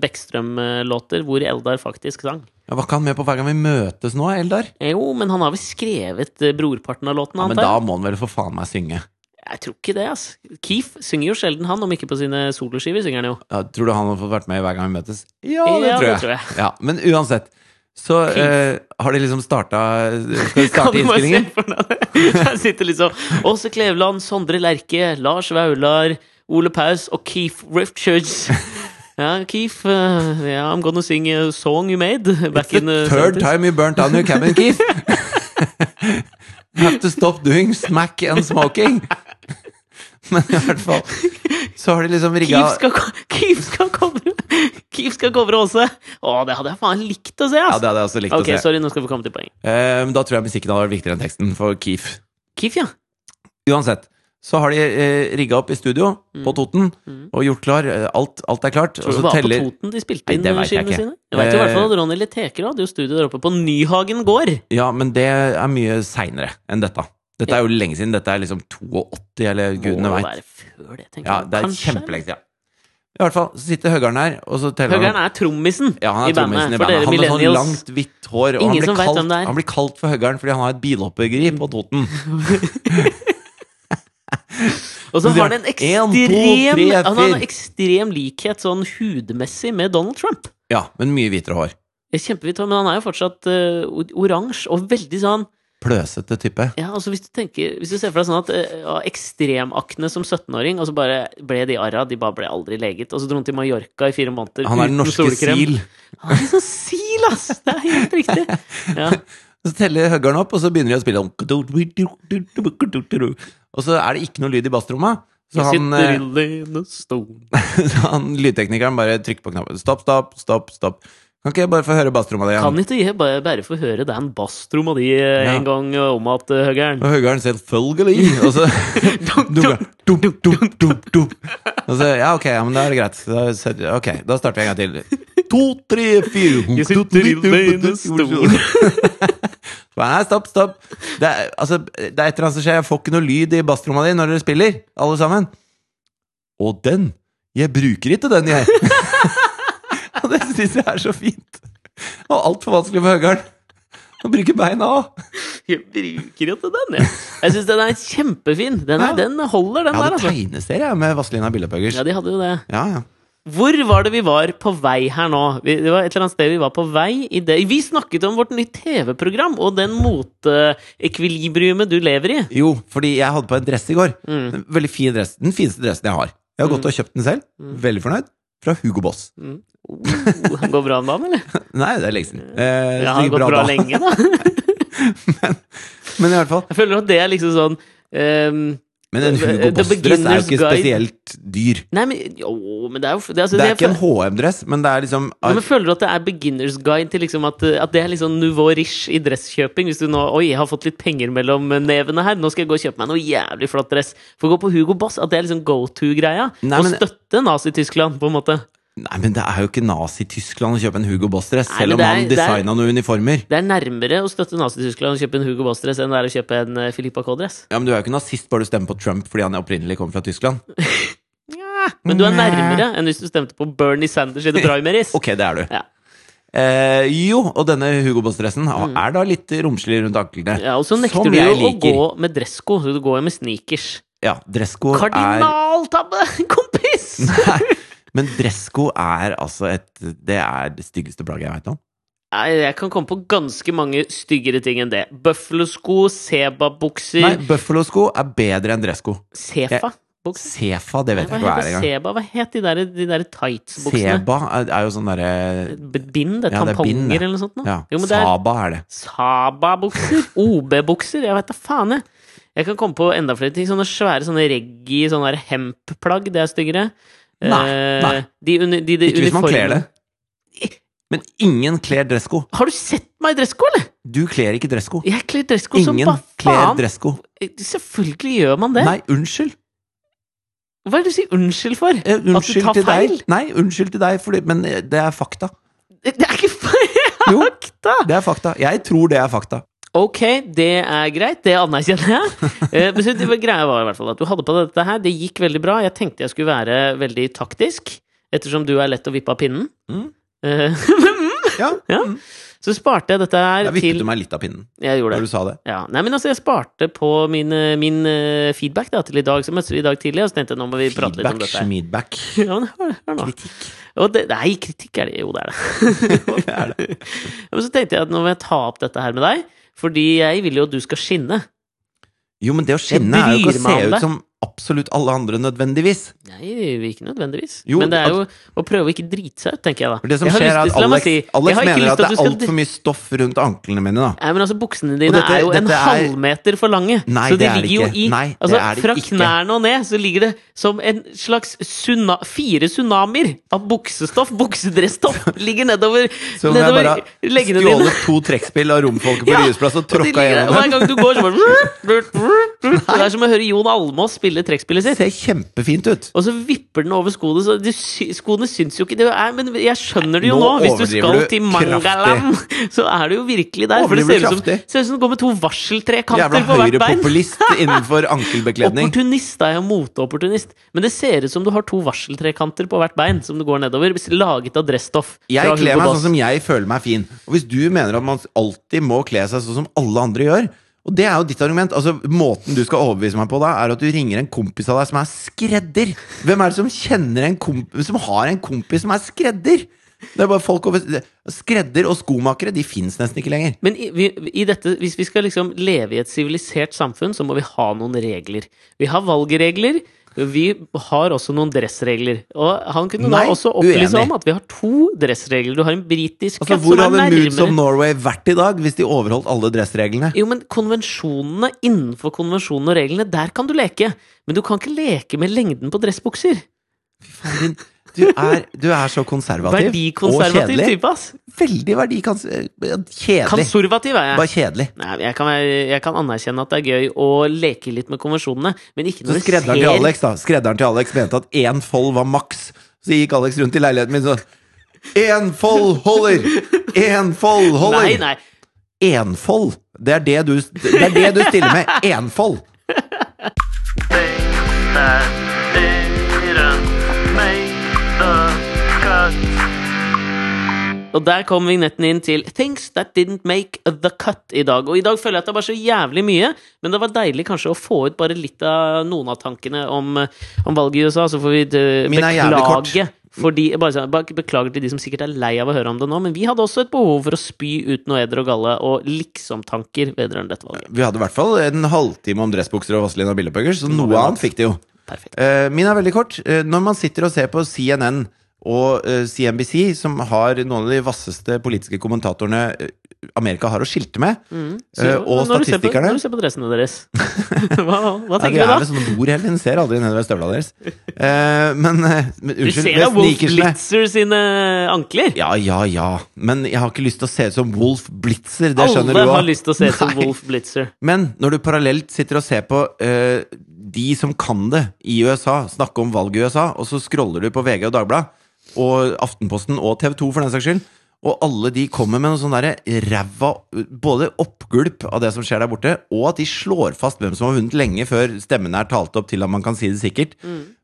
Speaker 1: Bekkstrøm-låter hvor Eldar faktisk sang.
Speaker 2: Ja, var ikke han med på hver gang vi møtes nå, Eldar?
Speaker 1: Jo, men han har vel skrevet eh, brorparten av låten,
Speaker 2: Ja, men da må han vel for faen meg synge.
Speaker 1: Jeg tror ikke det, ass. Keef synger jo sjelden, han, om ikke på sine soloskiver, synger han jo.
Speaker 2: Ja, tror du han har fått vært med hver gang vi møtes? Ja, det,
Speaker 1: Ja,
Speaker 2: tror,
Speaker 1: det
Speaker 2: jeg.
Speaker 1: tror jeg.
Speaker 2: Ja, Men uansett, så eh, har de liksom starta Skal de starte innspillingen?
Speaker 1: Der sitter liksom Åse Kleveland, Sondre Lerche, Lars Vaular, Ole Paus og Keith Richards. Ja, Keith, uh, yeah, I'm gonna sing a song you made back
Speaker 2: It's
Speaker 1: in
Speaker 2: the
Speaker 1: the
Speaker 2: third
Speaker 1: 70s.
Speaker 2: time you burnt down your cabin, Keith. *laughs* you Have to stop doing smack and smoking. *laughs* Men i hvert fall så har de liksom rigga
Speaker 1: Keef skal, covre Keef skal covre Åse! Å, det hadde jeg faen likt å se,
Speaker 2: Ja, det hadde jeg også likt
Speaker 1: okay,
Speaker 2: å se.
Speaker 1: sorry, nå skal vi komme til poenget.
Speaker 2: Eh, da tror jeg musikken hadde vært viktigere enn teksten for Keef.
Speaker 1: Keef, ja.
Speaker 2: Uansett, så har de eh, rigga opp i studio på Toten
Speaker 1: Mm.
Speaker 2: og gjort klar. eh, Alt, alt er klart.
Speaker 1: Tror du det var
Speaker 2: teller
Speaker 1: på Toten de spilte inn
Speaker 2: vet
Speaker 1: skivene sine? Jeg vet jo i hvert fall
Speaker 2: Eh,
Speaker 1: at Ronny Leteker hadde jo studio der oppe på Nyhagen gård.
Speaker 2: Ja, men det er mye seinere enn dette. Dette er jo lenge siden. Dette er liksom 82, eller gudene
Speaker 1: Må
Speaker 2: veit.
Speaker 1: være før det, tenker
Speaker 2: Ja,
Speaker 1: jeg.
Speaker 2: det er kjempelenge siden. I hvert fall så sitter Høgern her, og så teller
Speaker 1: Høggeren er trommisen
Speaker 2: ja, han er
Speaker 1: i bandet.
Speaker 2: i
Speaker 1: For
Speaker 2: bandet. Han har sånn langt, hvitt hår, og han blir, kalt,
Speaker 1: det
Speaker 2: han blir kalt for Høgern fordi han har et bilhoppergrip på Toten. *laughs*
Speaker 1: Og så har han en
Speaker 2: en, to,
Speaker 1: ekstrem Han har en ekstrem likhet sånn hudmessig med Donald Trump.
Speaker 2: Ja, men mye hvitere hår.
Speaker 1: Kjempehvitt hår, men han er jo fortsatt uh, oransje og veldig sånn
Speaker 2: Pløsete type.
Speaker 1: Ja, altså hvis du tenker Hvis du ser for deg sånn at uh, ja, ekstremakne som 17-åring, og så bare ble de arra, de bare ble aldri leget, og så dro han til Mallorca i fire måneder
Speaker 2: Han er den norske
Speaker 1: solkrem.
Speaker 2: sil.
Speaker 1: Han er sånn sil, ass! Det er helt riktig. Ja. *laughs*
Speaker 2: Så teller huggeren opp, og så begynner de å spille Og så er det ikke noe lyd i basstromma. Så han, eh, *laughs* så han lydteknikeren bare trykker på knappen. Stopp, stopp, stopp, stopp. Kan ikke jeg bare få høre basstromma di
Speaker 1: Kan ikke jeg bare, bare få høre den basstromma di eh,
Speaker 2: Ja.
Speaker 1: en gang eh, om at uh, høggeren
Speaker 2: Og høggeren selvfølgelig. Og så dum, dum, dum. Og så, ja, ok, ja, men da er det greit. Da, ok, da starter vi en gang til. To, tre, fire
Speaker 1: Jeg sitter i lenestol.
Speaker 2: Nei, stopp, stopp. Det er, altså, det er et eller annet som skjer. Jeg får ikke noe lyd i basstromma di når dere spiller, alle sammen. Og den Jeg bruker ikke den, jeg. *laughs* Og det syns jeg er så fint. Og altfor vanskelig for høggeren. Å bruke beina òg.
Speaker 1: Jeg bruker jo til den, jeg. Jeg syns den er kjempefin. Den, er,
Speaker 2: Ja.
Speaker 1: den holder, den
Speaker 2: Jeg
Speaker 1: der,
Speaker 2: hadde
Speaker 1: altså.
Speaker 2: tegneserie jeg, med Vazelina Billedpuggers.
Speaker 1: Ja, de hadde jo det.
Speaker 2: Ja, ja.
Speaker 1: Hvor var det vi var på vei her nå? Vi, det var et eller annet sted vi var på vei i det. Vi snakket om vårt nytt TV-program og den moteekvilibriumet du lever i.
Speaker 2: Jo, fordi jeg hadde på en dress i går.
Speaker 1: Mm.
Speaker 2: En veldig fin dress. Den fineste dressen jeg har. Jeg har gått og kjøpt den selv. Veldig fornøyd. Fra Hugo Boss.
Speaker 1: Oh, går bra om dagen, eller? *laughs*
Speaker 2: Nei, det er lenge siden. Eh,
Speaker 1: Ja,
Speaker 2: han
Speaker 1: har gått bra
Speaker 2: bra
Speaker 1: lenge, da? *laughs*
Speaker 2: Men i hvert fall
Speaker 1: Jeg føler at det er liksom sånn ehm,
Speaker 2: Men en Hugo Boss-dress er jo ikke spesielt dyr.
Speaker 1: Nei, men Jo, men det er jo det, altså,
Speaker 2: Det er
Speaker 1: det
Speaker 2: ikke en HM-dress, men det er liksom
Speaker 1: Ja, men Føler du at det er beginners guide til liksom at, at det er liksom nouveau riche i dresskjøping? Hvis du nå Oi, jeg har fått litt penger mellom nevene her, nå skal jeg gå og kjøpe meg noe jævlig flott dress. For å gå på Hugo Boss, at det er liksom go to-greia?
Speaker 2: Nei,
Speaker 1: Å støtte Nazi-Tyskland, på en måte.
Speaker 2: Nei, men det er jo ikke Nazi-Tyskland å kjøpe en Hugo Boss-dress, selv om
Speaker 1: er-
Speaker 2: han designa noen uniformer.
Speaker 1: Det er nærmere å støtte Nazi-Tyskland å kjøpe en Hugo Boss-dress enn det er å kjøpe en eh, Filippa K-dress.
Speaker 2: Ja, Men du er jo ikke nazist bare du stemmer på Trump fordi han opprinnelig kommer fra Tyskland. *laughs*
Speaker 1: Men du er nærmere enn hvis du stemte på Bernie Sanders i The Primaries. *laughs*
Speaker 2: Ok, det er du.
Speaker 1: Ja.
Speaker 2: Eh, jo, og denne Hugo Boss-dressen er da litt romslig rundt anklene.
Speaker 1: Mm. Ja, Og så nekter du jo å gå med dressko, så du går jo med sneakers.
Speaker 2: Ja, dressko er
Speaker 1: Kardinaltabbe, *laughs* kompis!
Speaker 2: Nei, men dressko er altså et Det er det styggeste plagget jeg veit om.
Speaker 1: Nei, jeg kan komme på ganske mange styggere ting enn det. Buffalo-sko,
Speaker 2: Nei,
Speaker 1: Seba-bukser
Speaker 2: Buffalo-sko er bedre enn dressko.
Speaker 1: Sefa? Bukser?
Speaker 2: Sefa, det vet
Speaker 1: Hva
Speaker 2: jeg ikke hva er engang.
Speaker 1: Seba? Hva het de der, de der tights-buksene?
Speaker 2: Seba er, er jo sånn derre
Speaker 1: Bind? Det,
Speaker 2: Ja, er
Speaker 1: tamponger
Speaker 2: bind,
Speaker 1: eller noe sånt? Nå?
Speaker 2: Ja,
Speaker 1: Jo, men
Speaker 2: Saba er det.
Speaker 1: Saba-bukser? *laughs* OB-bukser? Jeg vet da faen, jeg. Jeg kan komme på enda flere ting. Sånne svære sånne reggae, sånne hemp-plagg. Det er styggere.
Speaker 2: Nei,
Speaker 1: Eh,
Speaker 2: nei.
Speaker 1: De, de, de
Speaker 2: Ikke hvis man kler det. Men ingen kler dressko.
Speaker 1: Har du sett meg i dressko, eller?
Speaker 2: Du kler ikke dressko.
Speaker 1: Jeg kler dressko som
Speaker 2: Ingen kler dressko.
Speaker 1: Selvfølgelig gjør man det.
Speaker 2: Nei, unnskyld.
Speaker 1: Hva er det du sier unnskyld for?
Speaker 2: Eh, unnskyld
Speaker 1: tar
Speaker 2: til
Speaker 1: feil?
Speaker 2: deg. Nei, unnskyld til deg, fordi, men eh, det er fakta.
Speaker 1: Det er ikke *laughs*
Speaker 2: Jo.
Speaker 1: fakta!
Speaker 2: Det er fakta. Jeg tror det er fakta.
Speaker 1: Ok, det er greit. Det anerkjenner jeg. *laughs* Eh, Men så greia var i hvert fall at du hadde på dette her. Det gikk veldig bra. Jeg tenkte jeg skulle være veldig taktisk, ettersom du er lett å vippe av pinnen.
Speaker 2: Mm.
Speaker 1: Eh, *laughs*
Speaker 2: Ja,
Speaker 1: Ja.
Speaker 2: mm.
Speaker 1: Så sparte jeg dette her
Speaker 2: Jeg vippet
Speaker 1: til
Speaker 2: du meg litt av pinnen
Speaker 1: Jeg gjorde
Speaker 2: når du sa det.
Speaker 1: Ja. Nei, men altså, jeg sparte på min, eh, min feedback da, til i dag. Så møttes vi i dag tidlig, og så tenkte jeg nå må vi prate litt om dette.
Speaker 2: Feedback. *laughs*
Speaker 1: Ja, hør, hør nå.
Speaker 2: Kritikk.
Speaker 1: Og det, nei, kritikk er det Jo, det er det.
Speaker 2: Det er det.
Speaker 1: Men så tenkte jeg at nå må jeg ta opp dette her med deg, fordi jeg vil jo at du skal skinne.
Speaker 2: Jo, men det å skinne er jo ikke å se ut som absolutt alle andre nødvendigvis.
Speaker 1: Nei, ikke nødvendigvis.
Speaker 2: Jo,
Speaker 1: men det er jo å prøve å ikke drite seg ut, tenker jeg da.
Speaker 2: For det som
Speaker 1: Jeg
Speaker 2: skjer er at Alex,
Speaker 1: si,
Speaker 2: Alex
Speaker 1: jeg
Speaker 2: mener at,
Speaker 1: at
Speaker 2: det er altfor mye stoff rundt anklene mine, da.
Speaker 1: Nei, men altså, buksene dine
Speaker 2: dette-
Speaker 1: er jo en
Speaker 2: er-
Speaker 1: halvmeter for lange.
Speaker 2: Nei,
Speaker 1: så de
Speaker 2: er
Speaker 1: ligger jo i
Speaker 2: Nei,
Speaker 1: Altså, fra knærne og ned så ligger det som en slags suna, fire tsunamier av buksestoff, buksedresstoff, ligger nedover,
Speaker 2: Så om jeg
Speaker 1: nedover
Speaker 2: bare
Speaker 1: leggene dine.
Speaker 2: stjålet to trekkspill av romfolket på
Speaker 1: Ja,
Speaker 2: Ryesplass og tråkka gjennom dem.
Speaker 1: Hver gang du går, så bare *laughs* Det er som å høre Jon Almaas spille trekkspillet
Speaker 2: Det
Speaker 1: sitt.
Speaker 2: ser kjempefint ut.
Speaker 1: Og så vipper den over skoene, så de skoene syns jo ikke det er, Men jeg skjønner det jo
Speaker 2: Nå
Speaker 1: nå. Hvis du skal
Speaker 2: du
Speaker 1: til Mangaland, *laughs* så er du jo virkelig der. For det ser ut som, ser ut som du går med to varseltrekanter
Speaker 2: Jævla
Speaker 1: på hvert bein.
Speaker 2: høyrepopulist *laughs* innenfor ankelbekledning.
Speaker 1: Opportunist er jo moteopportunist. Men det ser ut som du har to varseltrekanter på hvert bein som du går nedover, laget av dressstoff.
Speaker 2: Jeg kler meg sånn som jeg føler meg fin. Og hvis du mener at man alltid må kle seg sånn som alle andre gjør, Og det er jo ditt argument. Altså, Måten du skal overbevise meg på da, er at du ringer en kompis av deg som er skredder. Hvem er det som kjenner en kompis som har en kompis som er skredder? Det er bare folk over Skredder og skomakere de fins nesten ikke lenger.
Speaker 1: Men i, vi, i dette, hvis vi skal liksom leve i et sivilisert samfunn, så må vi ha noen regler. Vi har valgregler. Vi har også noen dressregler. Og han kunne
Speaker 2: Nei,
Speaker 1: da også opplyse om at vi har to dressregler. Du har en britisk
Speaker 2: Altså, Hvor hadde Moods of Norway vært i dag hvis de overholdt alle dressreglene?
Speaker 1: Jo, men konvensjonene innenfor konvensjonene og reglene, der kan du leke. Men du kan ikke leke med lengden på dressbukser.
Speaker 2: Faen din, du er, du er så konservativ og
Speaker 1: Verdikonservativ
Speaker 2: kjedelig.
Speaker 1: type, ass.
Speaker 2: Veldig verdikonservativ.
Speaker 1: Konservativ er jeg.
Speaker 2: Bare kjedelig.
Speaker 1: Nei, jeg kan, være- jeg kan anerkjenne at det er gøy å leke litt med konvensjonene, men ikke
Speaker 2: Så
Speaker 1: når du
Speaker 2: skredderen til Alex da Skredderen til Alex mente at én fold var maks. Så gikk Alex rundt i leiligheten min sånn Én fold holder! Én fold holder!
Speaker 1: Nei, nei.
Speaker 2: Enfold! Det er det du, det er det du stiller med. Enfold!
Speaker 1: Og der kom vignetten inn til Things That Didn't Make The Cut i dag. Og i dag føler jeg at det er bare så jævlig mye, men det var deilig kanskje å få ut bare litt av noen av tankene om, om valget i USA. Så får vi eh, beklage. Fordi, bare, bare beklager til de som sikkert er lei av å høre om det nå, men vi hadde også et behov for å spy ut noe eder og galle og liksom-tanker vedrørende dette valget.
Speaker 2: Vi hadde i hvert fall en halvtime om dressbukser og Vazelina Billedpuggers, så noe annet fikk de jo.
Speaker 1: Perfekt.
Speaker 2: Eh, min er veldig kort. Eh, når man sitter og ser på CNN og eh, CNBC, som har noen av de vasseste politiske kommentatorene eh, Amerika har å skilte med,
Speaker 1: Så,
Speaker 2: eh, og
Speaker 1: når du på-
Speaker 2: statistikerne
Speaker 1: Når du ser på dressene deres, *laughs* hva, hva
Speaker 2: ja,
Speaker 1: tenker
Speaker 2: De er
Speaker 1: du da?
Speaker 2: vel sånn bord hele tiden, ser aldri nedover støvla deres. Uh, men, eh, men
Speaker 1: Du ser da Wolf Blitzer sine ankler!
Speaker 2: Ja, ja, ja. Men jeg har ikke lyst til å se ut som Wolf Blitzer. Det skjønner
Speaker 1: Alle
Speaker 2: du
Speaker 1: har lyst til å se ut som *laughs* Wolf Blitzer.
Speaker 2: Men når du parallelt sitter og ser på uh, de som kan det i USA, snakke om valget i USA, og så scroller du på VG og Dagbladet, og Aftenposten og TV 2 for den saks skyld, og alle de kommer med noe sånn derre ræva Både oppgulp av det som skjer der borte, og at de slår fast hvem som har vunnet lenge før stemmene er talt opp til at man kan si det sikkert.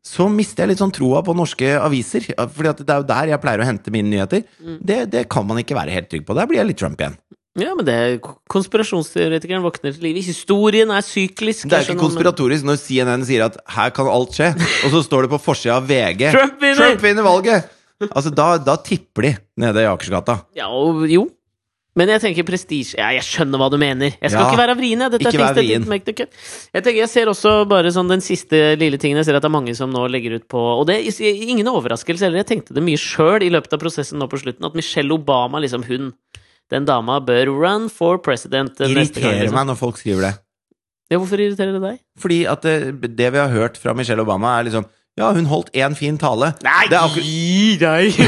Speaker 2: Så mister jeg litt sånn troa på norske aviser. Fordi at det er jo der jeg pleier å hente mine nyheter. Det, det kan man ikke være helt trygg på. Der blir jeg litt Trump igjen.
Speaker 1: Ja, men det er konspirasjonsteoretikeren våkner til live. Historien er syklisk.
Speaker 2: Det er ikke konspiratorisk når CNN sier at her kan alt skje, og så står det på forsida av VG
Speaker 1: Trump vinner!
Speaker 2: Trump vinner valget! Altså, da, da tipper de nede i Akersgata.
Speaker 1: Ja, og, jo. Men jeg tenker prestisje Ja, jeg skjønner hva du mener. Jeg skal
Speaker 2: Ja,
Speaker 1: ikke være vrien. jeg. Dette
Speaker 2: ikke vær vrien.
Speaker 1: Jeg, tenker, jeg ser også bare sånn den siste lille tingen. Jeg ser at det er mange som nå legger ut på Og det er ingen overraskelse heller. Jeg tenkte det mye sjøl i løpet av prosessen nå på slutten, at Michelle Obama, liksom hun Den dama bør run for president Irriterer neste gang.
Speaker 2: Irriterer
Speaker 1: Liksom.
Speaker 2: meg når folk skriver det.
Speaker 1: Ja, hvorfor irriterer det deg?
Speaker 2: Fordi at det, det vi har hørt fra Michelle Obama, er liksom Ja, hun holdt én fin tale.
Speaker 1: Nei,
Speaker 2: Det er
Speaker 1: deg!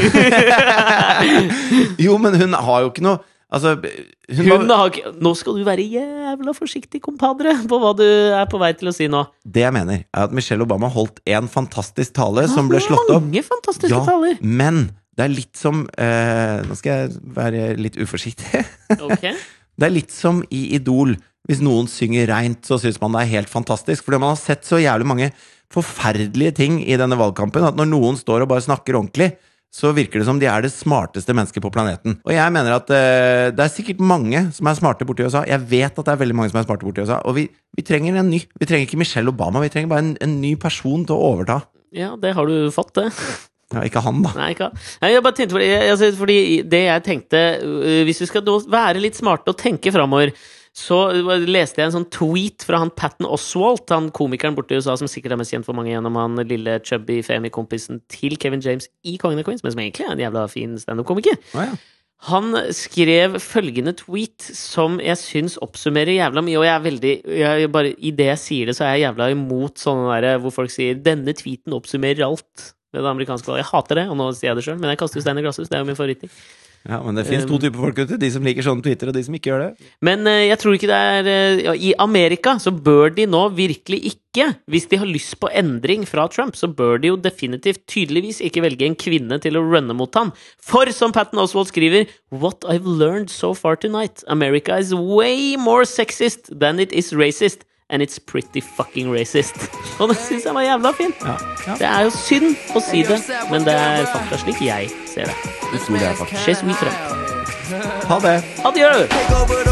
Speaker 1: *laughs*
Speaker 2: Jo, men hun har jo ikke noe Altså, hun,
Speaker 1: Hun
Speaker 2: bare,
Speaker 1: har ikke Nå skal du være jævla forsiktig, kompadre, på hva du er på vei til å si nå.
Speaker 2: Det jeg mener, er at Michelle Obama holdt en fantastisk tale som ble slått opp.
Speaker 1: Mange fantastiske
Speaker 2: Ja,
Speaker 1: taler.
Speaker 2: men det er litt som eh, Nå skal jeg være litt uforsiktig.
Speaker 1: Ok. *laughs*
Speaker 2: Det er litt som i Idol. Hvis noen synger reint, så syns man det er helt fantastisk. Fordi man har sett så jævlig mange forferdelige ting i denne valgkampen at når noen står og bare snakker ordentlig, så virker det som de er det smarteste mennesket på planeten. Og jeg mener at uh, det er sikkert mange som er smarte borti USA. Jeg vet at det er veldig mange som er smarte borti USA. Og vi, vi trenger en ny. Vi trenger ikke Michelle Obama, vi trenger bare en, en ny person til å overta.
Speaker 1: Ja, det har du fått, det.
Speaker 2: Ja, ikke han, da.
Speaker 1: Nei, ikke Nei, jeg bare tenkte fordi, jeg, altså, fordi det jeg tenkte øh, Hvis vi skal være litt smarte og tenke framover, så leste jeg en sånn tweet fra han Patten Oswalt, han komikeren borte i USA som sikkert er mest kjent for mange gjennom han lille chubby femi-kompisen til Kevin James i Kongen av Queens, men som egentlig er en jævla fin standup-komiker.
Speaker 2: Oh, ja.
Speaker 1: Han skrev følgende tweet som jeg syns oppsummerer jævla mye, og jeg er veldig jeg bare, I det jeg sier det, så er jeg jævla imot sånne der hvor folk sier 'denne tweeten oppsummerer alt' ved det amerikanske valget. Jeg hater det, og nå sier jeg det sjøl, men jeg kaster jo stein i glasshus. Det er jo min favorittting.
Speaker 2: Ja, Men det fins to typer folk ute. De som liker sånne tweeter, og de som ikke gjør det.
Speaker 1: Men eh, jeg tror ikke det er eh, ja, I Amerika så bør de nå virkelig ikke, hvis de har lyst på endring fra Trump, så bør de jo definitivt tydeligvis ikke velge en kvinne til å runne mot ham. For som Patten Oswald skriver What I've learned so far tonight, America is way more sexist than it is racist. And it's pretty fucking racist. *laughs* Og det syns jeg var jævla fint.
Speaker 2: Ja, ja.
Speaker 1: Det er jo synd å si det, men det er fakta slik jeg ser det.
Speaker 2: Du tror det er faktisk.
Speaker 1: Chez we Trump.
Speaker 2: Ha det.
Speaker 1: Adjø!
Speaker 3: Take over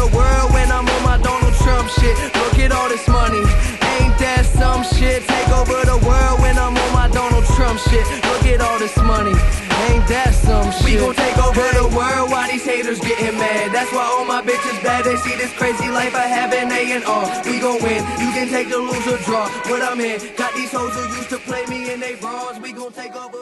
Speaker 3: the world when I'm on my Donald Trump
Speaker 4: shit. Look at all this money. Ain't that some shit? Take over the world when I'm on my Donald Trump shit. Look at all this money. Ain't that some shit? We gon' take over the world while these haters getting mad. That's why all my bitches bad. They see this crazy life I have in A and R. We gon' win. You can take the lose or draw. What I'm in. Got these hoes who used to play me in they bras. We gon' take over.